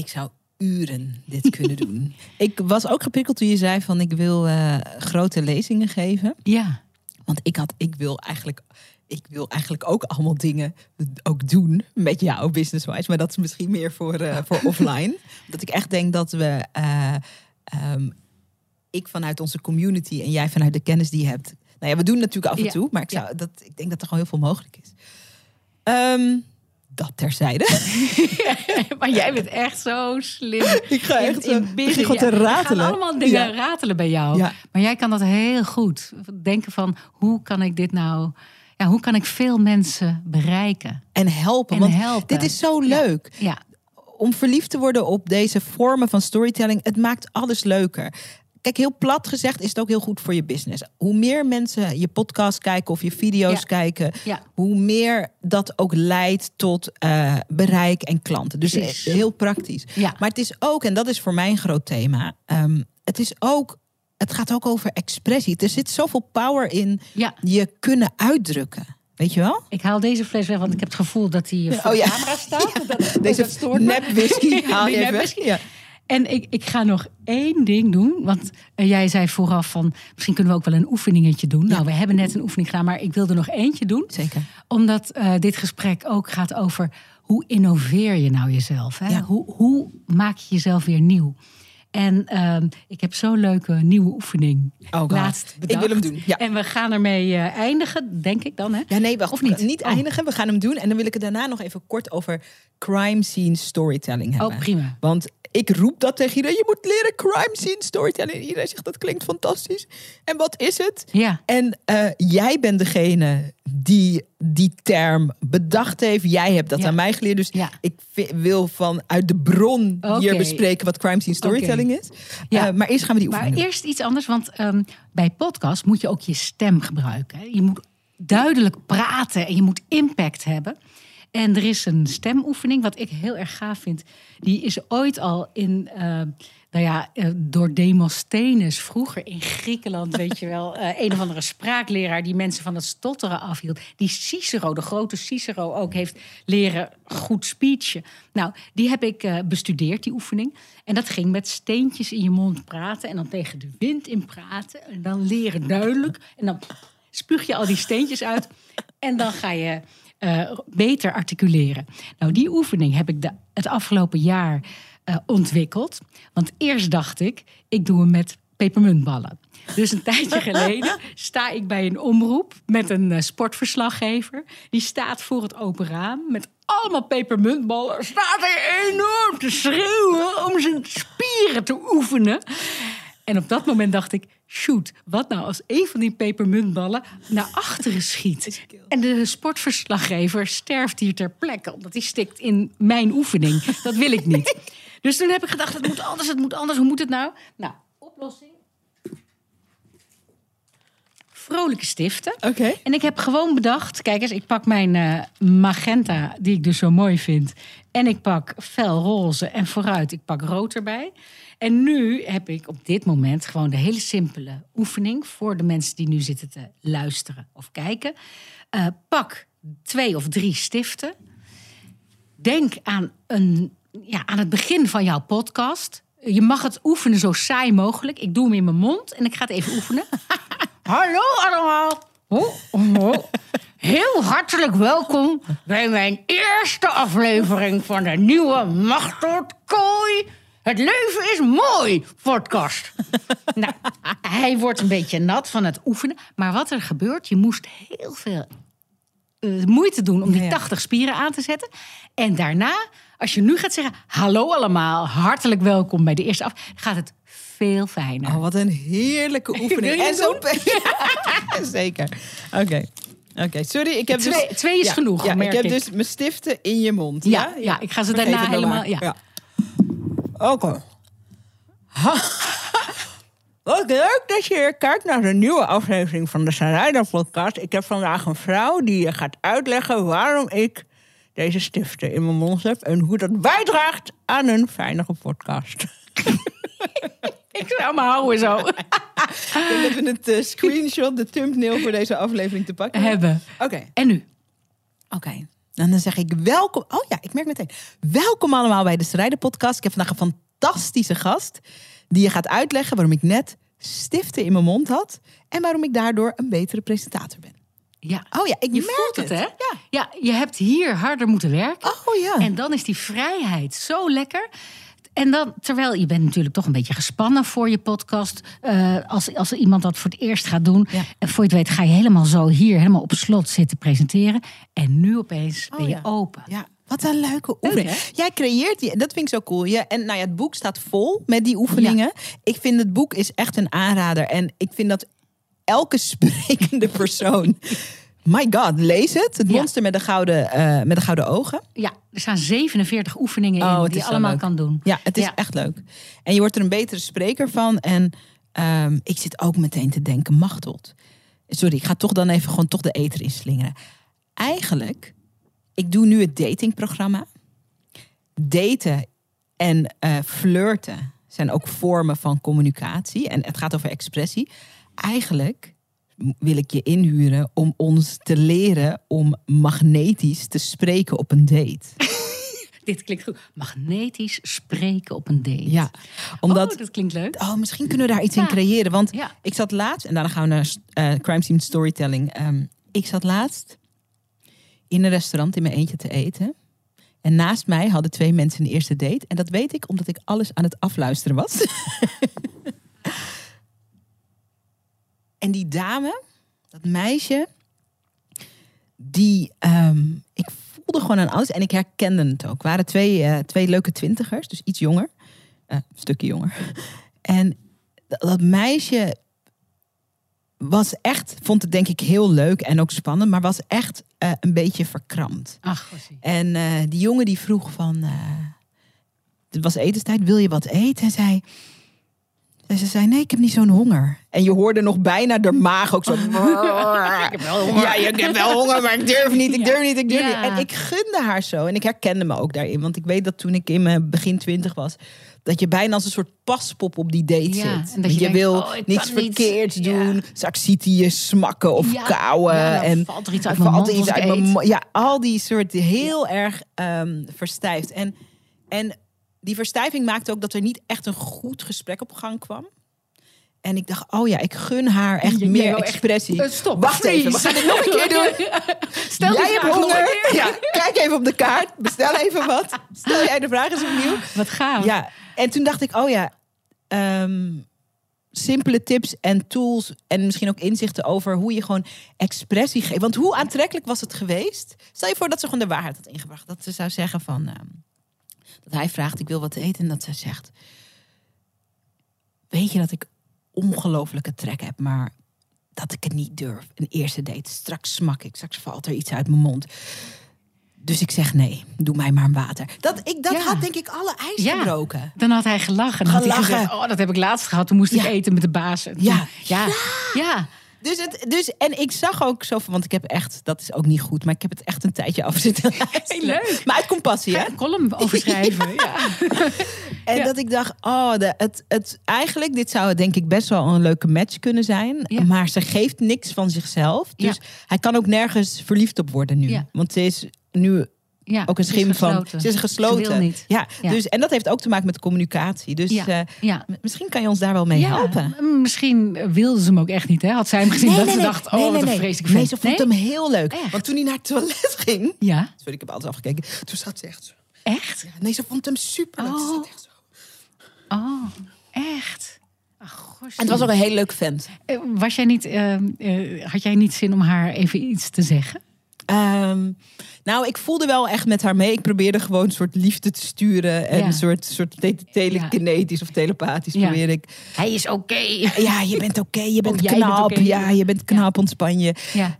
Ik zou uren dit kunnen doen. Ik was ook geprikkeld toen je zei van ik wil eh, grote lezingen geven. Ja. Want ik had, ik wil eigenlijk, ik wil eigenlijk ook allemaal dingen ook doen met jou business-wise. Maar dat is misschien meer voor, eh, voor offline. Dat ik echt denk dat we, eh, ehm, ik vanuit onze community en jij vanuit de kennis die je hebt. Nou ja, we doen natuurlijk af en Ja, toe, maar ik, zou, dat, ik denk dat er gewoon heel veel mogelijk is. Ehm, dat terzijde. maar jij bent echt zo slim. Ik ga echt binnen. gewoon te Ja, er ratelen. gaan allemaal dingen Ja. ratelen bij jou. Ja. Maar jij kan dat heel goed. Denken van, hoe kan ik dit nou... Ja, hoe kan ik veel mensen bereiken? En helpen. En want helpen. dit is zo leuk. Ja, om verliefd te worden op deze vormen van storytelling. Het maakt alles leuker. Kijk, heel plat gezegd is het ook heel goed voor je business. Hoe meer mensen je podcast kijken of je video's Ja. kijken, Ja. hoe meer dat ook leidt tot eh, bereik en klanten. Dus Precies. eh, heel praktisch. Ja. Maar het is ook, en dat is voor mij een groot thema, ehm, het is ook, het gaat ook over expressie. Er zit zoveel power in je kunnen uitdrukken. Weet je wel? Ik haal deze fles weg, want ik heb het gevoel dat die voor Oh ja. de camera staat. Dat, Deze dat stoort nep whisky haal je even weg. Ja. En ik, ik ga nog één ding doen. Want eh, jij zei vooraf van... misschien kunnen we ook wel een oefeningetje doen. Nou, we hebben net een oefening gedaan, maar ik wil er nog eentje doen. Zeker. Omdat eh, dit gesprek ook gaat over... hoe innoveer je nou jezelf? Hè? Ja. Hoe, hoe maak je jezelf weer nieuw? En ehm, ik heb zo'n leuke nieuwe oefening Oh laatst Ik wil hem doen, ja. En we gaan ermee eh, eindigen, denk ik dan. Hè? Ja, nee, wacht. Of niet? Niet Oh. eindigen. We gaan hem doen. En dan wil ik het daarna nog even kort over crime scene storytelling hebben. Oh, prima. Want ik roep dat tegen iedereen. Je moet leren crime scene storytelling. En iedereen zegt dat klinkt fantastisch. En wat is het? Ja. En eh, jij bent degene die die term bedacht heeft. Jij hebt dat Ja. aan mij geleerd. Dus Ja. ik wil vanuit de bron hier bespreken wat crime scene storytelling is. Ja. Eh, maar eerst gaan we die Maar oefening doen. eerst iets anders, want ehm, bij podcast moet je ook je stem gebruiken. Je moet duidelijk praten en je moet impact hebben. En er is een stemoefening, wat ik heel erg gaaf vind. Die is ooit al in, eh, nou ja, eh, door Demosthenes vroeger in Griekenland, weet je wel, eh, een of andere spraakleraar die mensen van het stotteren afhield. Die Cicero, de grote Cicero, ook heeft leren goed speechen. Nou, die heb ik bestudeerd, die oefening. En dat ging met steentjes in je mond praten en dan tegen de wind in praten. En dan leren duidelijk. En dan spuug je al die steentjes uit. En dan ga je eh, beter articuleren. Nou, die oefening heb ik de, het afgelopen jaar eh, ontwikkeld. Want eerst dacht ik, ik doe hem met pepermuntballen. Dus een tijdje geleden sta ik bij een omroep met een eh, sportverslaggever. Die staat voor het open raam met allemaal pepermuntballen. Staat hij enorm te schreeuwen om zijn spieren te oefenen. En op dat moment dacht ik, shoot, wat nou als een van die pepermuntballen naar achteren schiet? En de sportverslaggever sterft hier ter plekke, omdat hij stikt in mijn oefening. Dat wil ik niet. Dus toen heb ik gedacht, het moet anders, het moet anders. Hoe moet het nou? Nou, oplossing. Vrolijke stiften. Oké. En ik heb gewoon bedacht, kijk eens, ik pak mijn eh, magenta, die ik dus zo mooi vind. En ik pak fel roze en vooruit, ik pak rood erbij. En nu heb ik op dit moment gewoon de hele simpele oefening voor de mensen die nu zitten te luisteren of kijken. Eh, pak twee of drie stiften. Denk aan, een, ja, aan het begin van jouw podcast. Je mag het oefenen zo saai mogelijk. Ik doe hem in mijn mond en ik ga het even oefenen. Hallo allemaal. Oh, oh. Heel hartelijk welkom bij mijn eerste aflevering van de nieuwe Machteld Kooi. Het leven is mooi podcast. nou, hij wordt een beetje nat van het oefenen. Maar wat er gebeurt, je moest heel veel eh, moeite doen om die Ja, ja. 80 spieren aan te zetten. En daarna, als je nu gaat zeggen: Hallo allemaal, hartelijk welkom bij de eerste af, gaat het veel fijner. Oh, wat een heerlijke oefening. En zo. Ja, zeker. Oké. Oké, sorry. Ik heb Twee- dus, twee is ja, genoeg, Ja, ik heb ik. dus mijn stiften in je mond. Ja, ja, ik ga ze daarna helemaal- ja. Oké. Ha. Wat leuk dat je weer kijkt naar de nieuwe aflevering van de Sarayda podcast. Ik heb vandaag een vrouw die je gaat uitleggen waarom ik deze stiften in mijn mond heb en hoe dat bijdraagt aan een fijnere podcast. Ik zou me houden zo. We het eh, screenshot, de thumbnail voor deze aflevering te pakken Hebben. Oké. En nu? Oké. En dan zeg ik welkom. Oh ja, ik merk meteen. Welkom allemaal bij de Strijden Podcast. Ik heb vandaag een fantastische gast die je gaat uitleggen waarom ik net stiften in mijn mond had en waarom ik daardoor een betere presentator ben. Ja. Oh ja, ik Je merk voelt het, hè? Ja. Ja, je hebt hier harder moeten werken. Oh ja. En dan is die vrijheid zo lekker. En dan, terwijl je bent natuurlijk toch een beetje gespannen voor je podcast. eh, als, als iemand dat voor het eerst gaat doen. Ja. En voor je het weet ga je helemaal zo hier, helemaal op slot zitten presenteren. En nu opeens ben Oh je ja. open. Ja, wat een leuke oefening. Jij creëert die, dat vind ik zo cool. Ja, en nou ja, het boek staat vol met die oefeningen. Ik vind het boek is echt een aanrader. En ik vind dat elke sprekende persoon My god, lees het. Het Ja. monster met de gouden, eh, met de gouden ogen. Ja, er staan 47 oefeningen Oh, in die je allemaal leuk. kan doen. Ja, het is Ja. echt leuk. En je wordt er een betere spreker van. En ehm, ik zit ook meteen te denken, Machteld. Sorry, ik ga toch dan even gewoon toch de eter inslingeren. Eigenlijk, ik doe nu het datingprogramma. Daten en eh, flirten zijn ook vormen van communicatie. En het gaat over expressie. Eigenlijk wil ik je inhuren om ons te leren om magnetisch te spreken op een date. Dit klinkt goed. Magnetisch spreken op een date. Ja, omdat Oh, dat klinkt leuk. Oh, misschien kunnen we daar iets in creëren. Want Ja. ik zat laatst, en daarna gaan we naar eh, crime scene storytelling. Ehm, ik zat laatst in een restaurant in mijn eentje te eten. En naast mij hadden twee mensen een eerste date. En dat weet ik omdat ik alles aan het afluisteren was. en die dame, dat meisje, die ehm, ik voelde gewoon aan alles en ik herkende het ook. Het waren twee, eh, twee leuke twintigers, dus iets jonger. Eh, een stukje jonger. En dat meisje was echt, vond het denk ik heel leuk en ook spannend, maar was echt eh, een beetje verkrampt. Ach. En die jongen die vroeg van, het was etenstijd, wil je wat eten? En zij, en ze zei, nee, ik heb niet zo'n honger. En je hoorde nog bijna de maag ook zo. ik heb wel honger. Ja, ik heb wel honger, maar ik durf niet, ik durf niet, ik durf Ja. niet. En ik gunde haar zo. En ik herkende me ook daarin. Want ik weet dat toen ik in mijn begin twintig was, dat je bijna als een soort paspop op die date Ja, zit. en dat je je, denkt, wil oh, niets niet. verkeerds Ja. doen. Straks ziet hij je smakken of Ja, kauwen. ja, en valt er iets uit mijn mond uit mijn Ja, al die soort heel erg ehm, verstijfd. En, en die verstijving maakte ook dat er niet echt een goed gesprek op gang kwam. En ik dacht, oh ja, ik gun haar echt Je- meer echt- expressie. Eh, stop, Wacht even, we gaan dit nog een keer doen. Stel jij hebt honger. Ja, kijk even op de kaart. Bestel even wat. Stel jij de vraag eens opnieuw. Wat gaaf. Ja, en toen dacht ik, oh ja, ehm, simpele tips en tools en misschien ook inzichten over hoe je gewoon expressie geeft. Want hoe aantrekkelijk was het geweest? Stel je voor dat ze gewoon de waarheid had ingebracht. Dat ze zou zeggen van, ehm, dat hij vraagt, ik wil wat eten. En dat ze zegt, weet je dat ik ongelofelijke trek heb, maar dat ik het niet durf. Een eerste date, straks smak ik, straks valt er iets uit mijn mond. Dus ik zeg nee, doe mij maar een water. Dat, ik, dat Ja. had denk ik alle ijs Ja. gebroken. Dan had hij gelachen. Dan had hij gezegd, oh, dat heb ik laatst gehad. Toen moest ik eten met de baas. Toen- Ja. Ja. Ja. Dus het, dus, en ik zag ook zo van, want ik heb echt, dat is ook niet goed, maar ik heb het echt een tijdje af zitten luisteren. leuk. Maar uit compassie, hè? Een column over schrijven. ja. En Ja. dat ik dacht, oh, de, het, het, eigenlijk, dit zou denk ik best wel een leuke match kunnen zijn. Ja. Maar ze geeft niks van zichzelf. Dus hij kan ook nergens verliefd op worden nu. Want ze is nu Ja, ook een schim van. Ze is gesloten. Ze wil niet. Ja, Ja. Dus, en dat heeft ook te maken met communicatie. Dus Ja. eh, Ja. misschien kan je ons daar wel mee helpen. Misschien wilde ze hem ook echt niet. Hè? Had zij hem gezien dat ze dacht, oh, wat een vreselijke Nee, vent. ze vond hem heel leuk. Echt? Want toen hij naar het toilet ging. Ja, Sorry, ik heb alles afgekeken. Toen zat ze echt zo. echt? Nee, ze vond hem super leuk. Oh. echt zo. Oh, echt? Ach. En het was ook een heel leuk vent. Eh, Was jij niet, eh, had jij niet zin om haar even iets te zeggen? Ehm, nou, ik voelde wel echt met haar mee. Ik probeerde gewoon een soort liefde te sturen. En Ja. een soort, soort te- telekinetisch of telepathisch probeer ik. Hij is oké. Ja, je bent oké, je bent Oh, bent knap. Ja, je bent knap, ontspan je.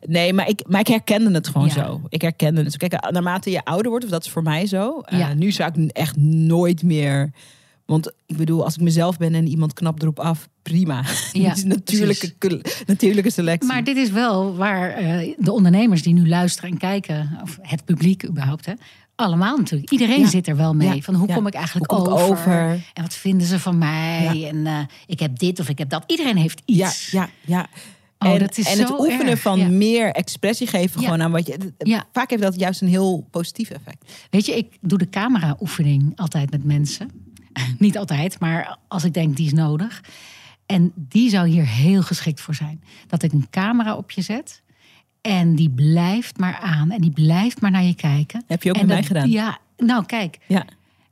Nee, maar ik, maar ik herkende het gewoon zo. Ik herkende het. Kijk, naarmate je ouder wordt, of dat is voor mij zo. eh, nu zou ik echt nooit meer... Want ik bedoel, als ik mezelf ben en iemand knapt erop af, prima. Ja, is natuurlijke, natuurlijke selectie. Maar dit is wel waar eh, de ondernemers die nu luisteren en kijken, of het publiek überhaupt, hè, allemaal natuurlijk. Iedereen Ja. zit er wel mee. Ja. Van hoe Ja. kom ik eigenlijk kom ik over? En wat vinden ze van mij? En eh, ik heb dit of ik heb dat. Iedereen heeft iets. ja, ja. Oh, en dat is en het oefenen erg, van meer expressie geven gewoon aan wat je. Ja. Vaak heeft dat juist een heel positief effect. Weet je, ik doe de camera-oefening altijd met mensen. Niet altijd, maar als ik denk die is nodig. En die zou hier heel geschikt voor zijn. Dat ik een camera op je zet. En die blijft maar aan. En die blijft maar naar je kijken. Heb je ook en met mij dat- gedaan? Ja, nou kijk. Ja.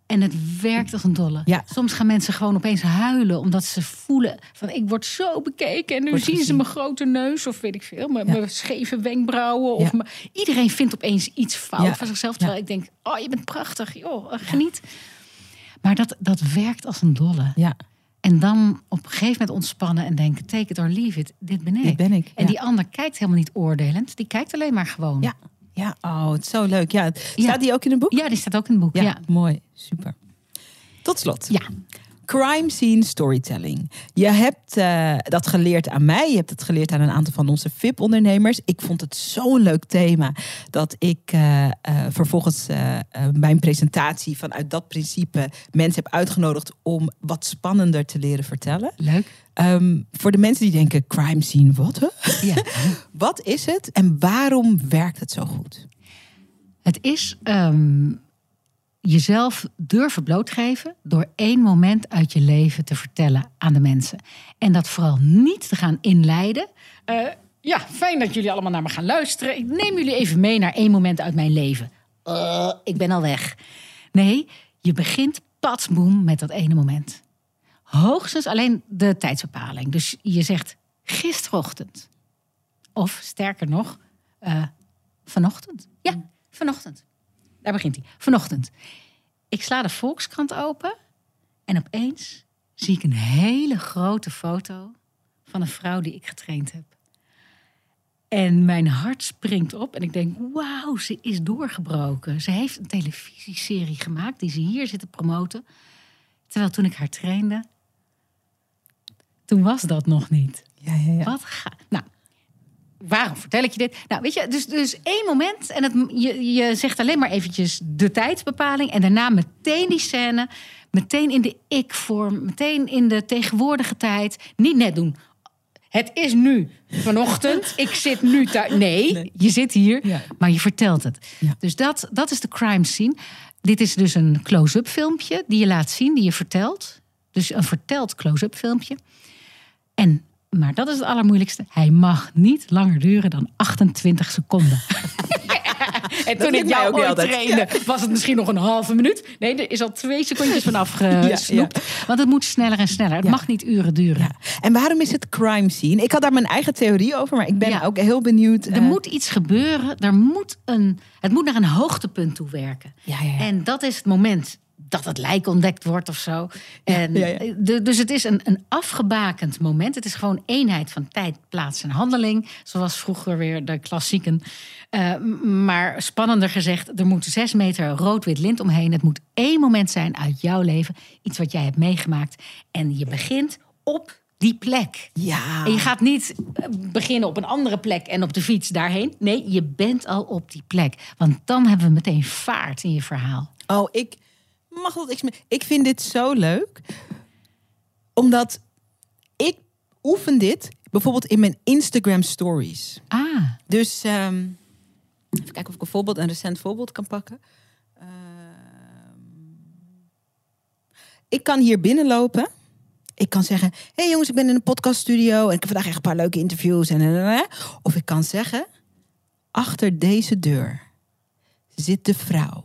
En het werkt als een dolle. Ja. Soms gaan mensen gewoon opeens huilen. Omdat ze voelen van ik word zo bekeken. En nu Wordt zien ze mijn grote neus. Of weet ik veel. Mijn, Ja. mijn scheve wenkbrauwen. Of mijn- iedereen vindt opeens iets fout van zichzelf. Terwijl ik denk, oh je bent prachtig. Joh, geniet. Maar dat, dat werkt als een dolle. Ja. En dan op een gegeven moment ontspannen en denken: take it or leave it. Dit ben ik. Dit ben ik, En ja. die ander kijkt helemaal niet oordelend. Die kijkt alleen maar gewoon. Ja, ja. Oh, het is zo leuk. Ja, staat Ja. die ook in het boek? Ja, die staat ook in het boek. Ja. ja. mooi. Super. Tot slot. Crime scene storytelling. Je hebt eh, dat geleerd aan mij. Je hebt het geleerd aan een aantal van onze VIP-ondernemers. Ik vond het zo'n leuk thema dat ik eh, eh, vervolgens mijn presentatie vanuit dat principe mensen heb uitgenodigd om wat spannender te leren vertellen. Leuk. Ehm, voor de mensen die denken crime scene, wat? hè? Ja. Wat is het en waarom werkt het zo goed? Het is ehm, jezelf durven blootgeven door één moment uit je leven te vertellen aan de mensen. En dat vooral niet te gaan inleiden. Eh, ja, fijn dat jullie allemaal naar me gaan luisteren. Ik neem jullie even mee naar één moment uit mijn leven. Eh, ik ben al weg. Nee, je begint patsboom met dat ene moment. Hoogstens alleen de tijdsbepaling. Dus je zegt gisterochtend. Of sterker nog, eh, vanochtend. Ja, vanochtend. Daar begint hij. Vanochtend. Ik sla de Volkskrant open en opeens zie ik een hele grote foto van een vrouw die ik getraind heb. En mijn hart springt op en ik denk, wauw, ze is doorgebroken. Ze heeft een televisieserie gemaakt die ze hier zit te promoten. Terwijl toen ik haar trainde, toen was dat nog niet. Ja, ja, ja. Wat ga... Nou, waarom vertel ik je dit? Nou, weet je, dus, dus één moment en het, je, je zegt alleen maar eventjes de tijdsbepaling... en daarna meteen die scène, meteen in de ik-vorm... meteen in de tegenwoordige tijd. Niet net doen, het is nu vanochtend, ik zit nu thuis. Nee, Nee. je zit hier, Ja. maar je vertelt het. Ja. Dus dat, dat is de crime scene. Dit is dus een close-up filmpje die je laat zien, die je vertelt. Dus een verteld close-up filmpje. En, maar dat is het allermoeilijkste. Hij mag niet langer duren dan 28 seconden. en toen ik jou ook ooit trainde, was het misschien nog een halve minuut. Nee, er is al twee secondjes vanaf gesnoept. Want het moet sneller en sneller. Het Ja. mag niet uren duren. Ja. En waarom is het crime scene? Ik had daar mijn eigen theorie over, maar ik ben ook heel benieuwd. Er eh, moet iets gebeuren. Er moet een, het moet naar een hoogtepunt toe werken. Ja, ja, ja. En dat is het moment dat het lijk ontdekt wordt of zo. En ja, ja. de- dus het is een, een afgebakend moment. Het is gewoon eenheid van tijd, plaats en handeling. Zoals vroeger weer de klassieken. Eh, maar spannender gezegd, er moet zes meter rood-wit lint omheen. Het moet één moment zijn uit jouw leven. Iets wat jij hebt meegemaakt. En je begint op die plek. Ja. En je gaat niet eh, beginnen op een andere plek en op de fiets daarheen. Nee, je bent al op die plek. Want dan hebben we meteen vaart in je verhaal. Oh, ik mag dat meer. Ik vind dit zo leuk, omdat ik oefen dit bijvoorbeeld in mijn Instagram stories. Ah, Dus ehm, even kijken of ik een voorbeeld, een recent voorbeeld kan pakken. Ehm, ik kan hier binnenlopen. Ik kan zeggen: Hé hey jongens, ik ben in een podcaststudio en ik heb vandaag echt een paar leuke interviews. En, en, en, en. Of ik kan zeggen: Achter deze deur zit de vrouw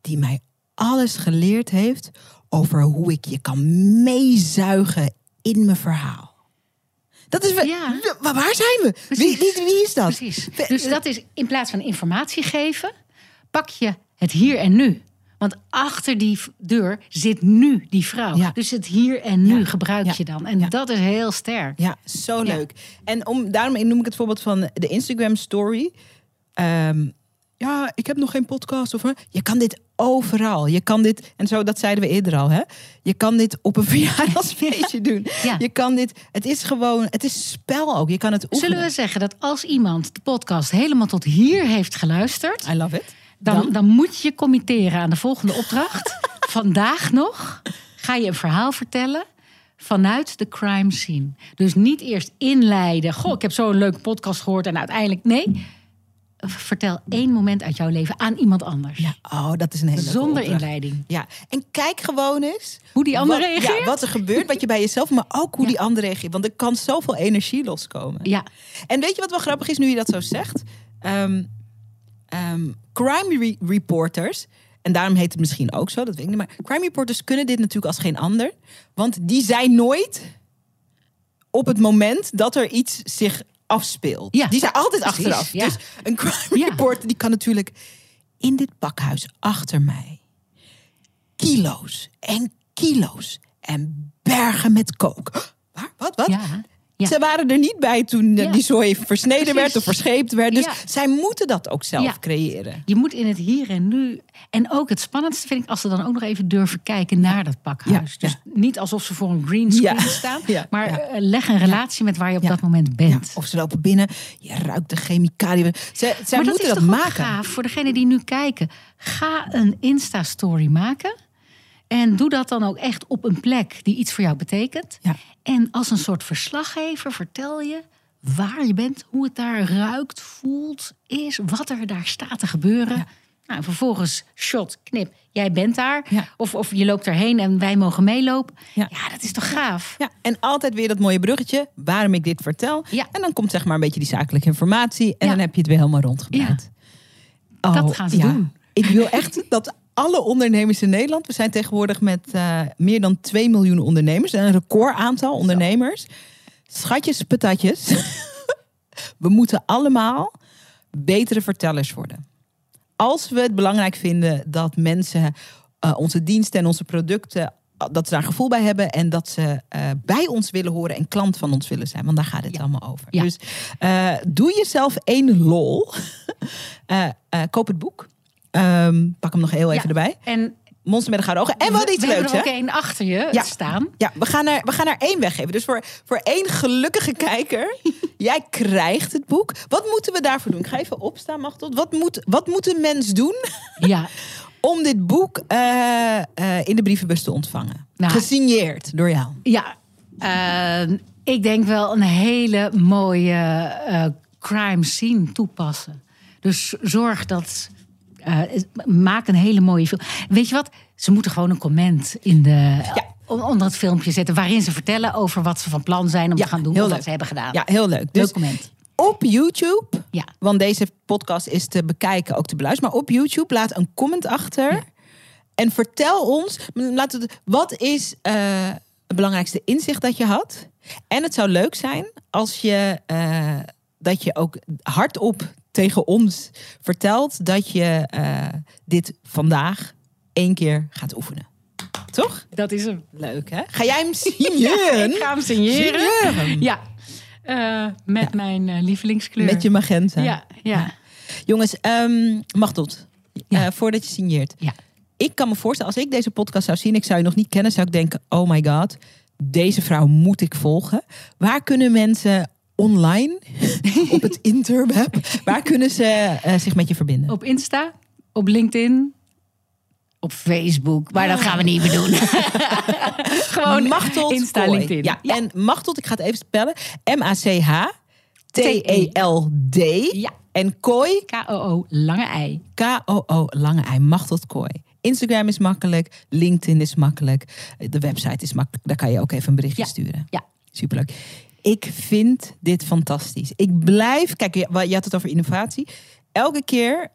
die mij alles geleerd heeft over hoe ik je kan meezuigen in mijn verhaal. Dat is. Ja. Wa- Waar zijn we? Wie, wie, wie is dat? precies. Dus dat is in plaats van informatie geven, pak je het hier en nu. Want achter die deur zit nu die vrouw. Ja. Dus het hier en nu Ja. gebruik Ja. je dan. En dat is heel sterk. Ja, zo leuk. En om, daarom noem ik het voorbeeld van de Instagram story. Ehm, ja, ik heb nog geen podcast. Of, je kan dit overal. Je kan dit, en zo, dat zeiden we eerder al. Hè? Je kan dit op een verjaardagsfeestje doen. Ja. Je kan dit, het is gewoon, het is spel ook. Je kan het oefenen. Zullen we zeggen dat als iemand de podcast helemaal tot hier heeft geluisterd... I love it. Dan, dan? moet je je committeren aan de volgende opdracht. Vandaag nog ga je een verhaal vertellen vanuit de crime scene. Dus niet eerst inleiden. Goh, ik heb zo'n leuke podcast gehoord en uiteindelijk... Nee, vertel één moment uit jouw leven aan iemand anders. Ja, oh, dat is een hele Zonder inleiding. Ja, en kijk gewoon eens Hoe die ander wat, reageert. Ja, wat er gebeurt, wat je bij jezelf, maar ook hoe Ja. die ander reageert. Want er kan zoveel energie loskomen. Ja, En weet je wat wel grappig is nu je dat zo zegt? Ehm, ehm, crime re- reporters, en daarom heet het misschien ook zo, dat weet ik niet. Maar crime reporters kunnen dit natuurlijk als geen ander. Want die zijn nooit op het moment dat er iets zich afspeelt. Ja, die zijn altijd precies, achteraf. ja. Dus een crime reporter die kan natuurlijk in dit pakhuis achter mij kilo's en kilo's en bergen met kook. Waar? Wat? Wat? Ja. Ja. Ze waren er niet bij toen Ja. die zooi versneden Precies. werd of verscheept werd. Dus Ja. zij moeten dat ook zelf creëren. Je moet in het hier en nu. En ook het spannendste vind ik als ze dan ook nog even durven kijken naar dat pakhuis. Dus niet alsof ze voor een green screen staan, maar eh, leg een relatie met waar je op dat moment bent. Of ze lopen binnen, je ruikt de chemicaliën. Ze, zij maar dat moeten is dat, toch ook maken. gaaf voor degenen die nu kijken. Ga een Insta-story maken. En doe dat dan ook echt op een plek die iets voor jou betekent. Ja. En als een soort verslaggever vertel je waar je bent, hoe het daar ruikt, voelt, is, wat er daar staat te gebeuren. Ja. Nou, vervolgens shot, knip, jij bent daar. Ja. Of, of je loopt erheen en wij mogen meelopen. Ja. Ja, dat is toch gaaf? Ja, en altijd weer dat mooie bruggetje, waarom ik dit vertel. Ja. En dan komt zeg maar een beetje die zakelijke informatie. En dan heb je het weer helemaal rondgedraaid. Oh, Dat gaan ze doen. Ik wil echt dat alle ondernemers in Nederland... We zijn tegenwoordig met eh, meer dan 2 miljoen ondernemers. Een record aantal ondernemers. Schatjes, patatjes. We moeten allemaal betere vertellers worden. Als we het belangrijk vinden dat mensen eh, onze diensten en onze producten dat ze daar gevoel bij hebben en dat ze eh, bij ons willen horen en klant van ons willen zijn. Want daar gaat het Ja. allemaal over. Ja. Dus eh, doe jezelf één lol. Eh, eh, koop het boek. Ehm, pak hem nog heel even Ja. erbij. En Monster met de gouden ogen. En wat iets we leuks, hebben er hè? ook één achter je Ja. staan. Ja, we gaan, er, we gaan er één weggeven. Dus voor, voor één gelukkige kijker, jij krijgt het boek. Wat moeten we daarvoor doen? Ik ga even opstaan, Machtel. Wat moet, wat moet een mens doen Ja, om dit boek eh, eh, in de brievenbus te ontvangen? Nou. Gesigneerd door jou. Ja, eh, ik denk wel een hele mooie crime scene toepassen. Dus zorg dat. Eh, maak een hele mooie film. Weet je wat? Ze moeten gewoon een comment in de, on- onder het filmpje zetten. waarin ze vertellen over wat ze van plan zijn om Ja, te gaan doen. heel Of leuk. wat ze hebben gedaan. Ja, heel leuk. Leuk Dus comment. op YouTube, Ja. want deze podcast is te bekijken, ook te beluisteren. Maar op YouTube laat een comment achter. Ja. En vertel ons, laat het, wat is eh, het belangrijkste inzicht dat je had? En het zou leuk zijn als je eh, dat je ook hardop tegen ons vertelt dat je eh, dit vandaag één keer gaat oefenen. Toch? Dat is hem. Leuk hè? Ga jij hem signeren? ik ga hem signeren. Signeren. Ja, Eh, met mijn eh, lievelingskleur. Met je magenta. Ja, ja. Jongens, um, Machtot, Ja. eh, voordat je signeert. Ja. Ik kan me voorstellen, als ik deze podcast zou zien, ik zou je nog niet kennen, zou ik denken, oh my god, deze vrouw moet ik volgen. Waar kunnen mensen online, op het interweb, waar kunnen ze eh, zich met je verbinden? Op Insta, op LinkedIn, op Facebook. Maar dat gaan we niet meer doen. Gewoon Machtot Insta, Kooi. LinkedIn. Ja, en Machtot, ik ga het even spellen. M-A-C-H-T-E-L-D. Ja. En Kooi, K-O-O, lange ei. K-O-O, lange ei, Machtot Kooi. Instagram is makkelijk, LinkedIn is makkelijk, de website is makkelijk. Daar kan je ook even een berichtje Ja. sturen. Ja. Superleuk. Ik vind dit fantastisch. Ik blijf, kijk, je had het over innovatie. Elke keer,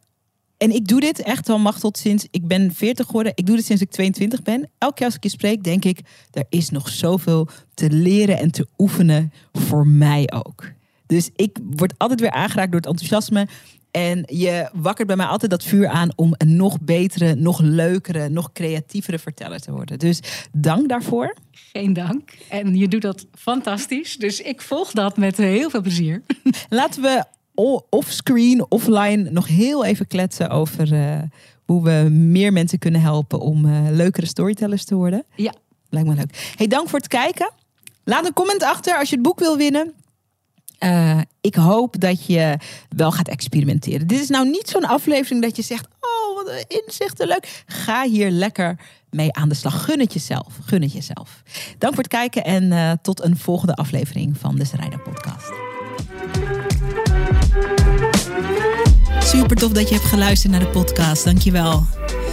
en ik doe dit echt al Machtot sinds, ik ben 40 geworden. Ik doe dit sinds ik 22 ben. Elke keer als ik je spreek, denk ik, er is nog zoveel te leren en te oefenen voor mij ook. Dus ik word altijd weer aangeraakt door het enthousiasme. En je wakkert bij mij altijd dat vuur aan om een nog betere, nog leukere, nog creatievere verteller te worden. Dus dank daarvoor. Geen dank. En je doet dat fantastisch. Dus ik volg dat met heel veel plezier. Laten we offscreen, offline nog heel even kletsen over eh, hoe we meer mensen kunnen helpen om eh, leukere storytellers te worden. Ja, Lijkt me leuk. Hey, dank voor het kijken. Laat een comment achter als je het boek wil winnen. Eh, ik hoop dat je wel gaat experimenteren. Dit is nou niet zo'n aflevering dat je zegt: Oh, wat een inzichten, leuk. Ga hier lekker mee aan de slag. Gun het jezelf. Gun. Dank voor het kijken en eh, tot een volgende aflevering van de Serijda Podcast. Super tof dat je hebt geluisterd naar de podcast. Dankjewel.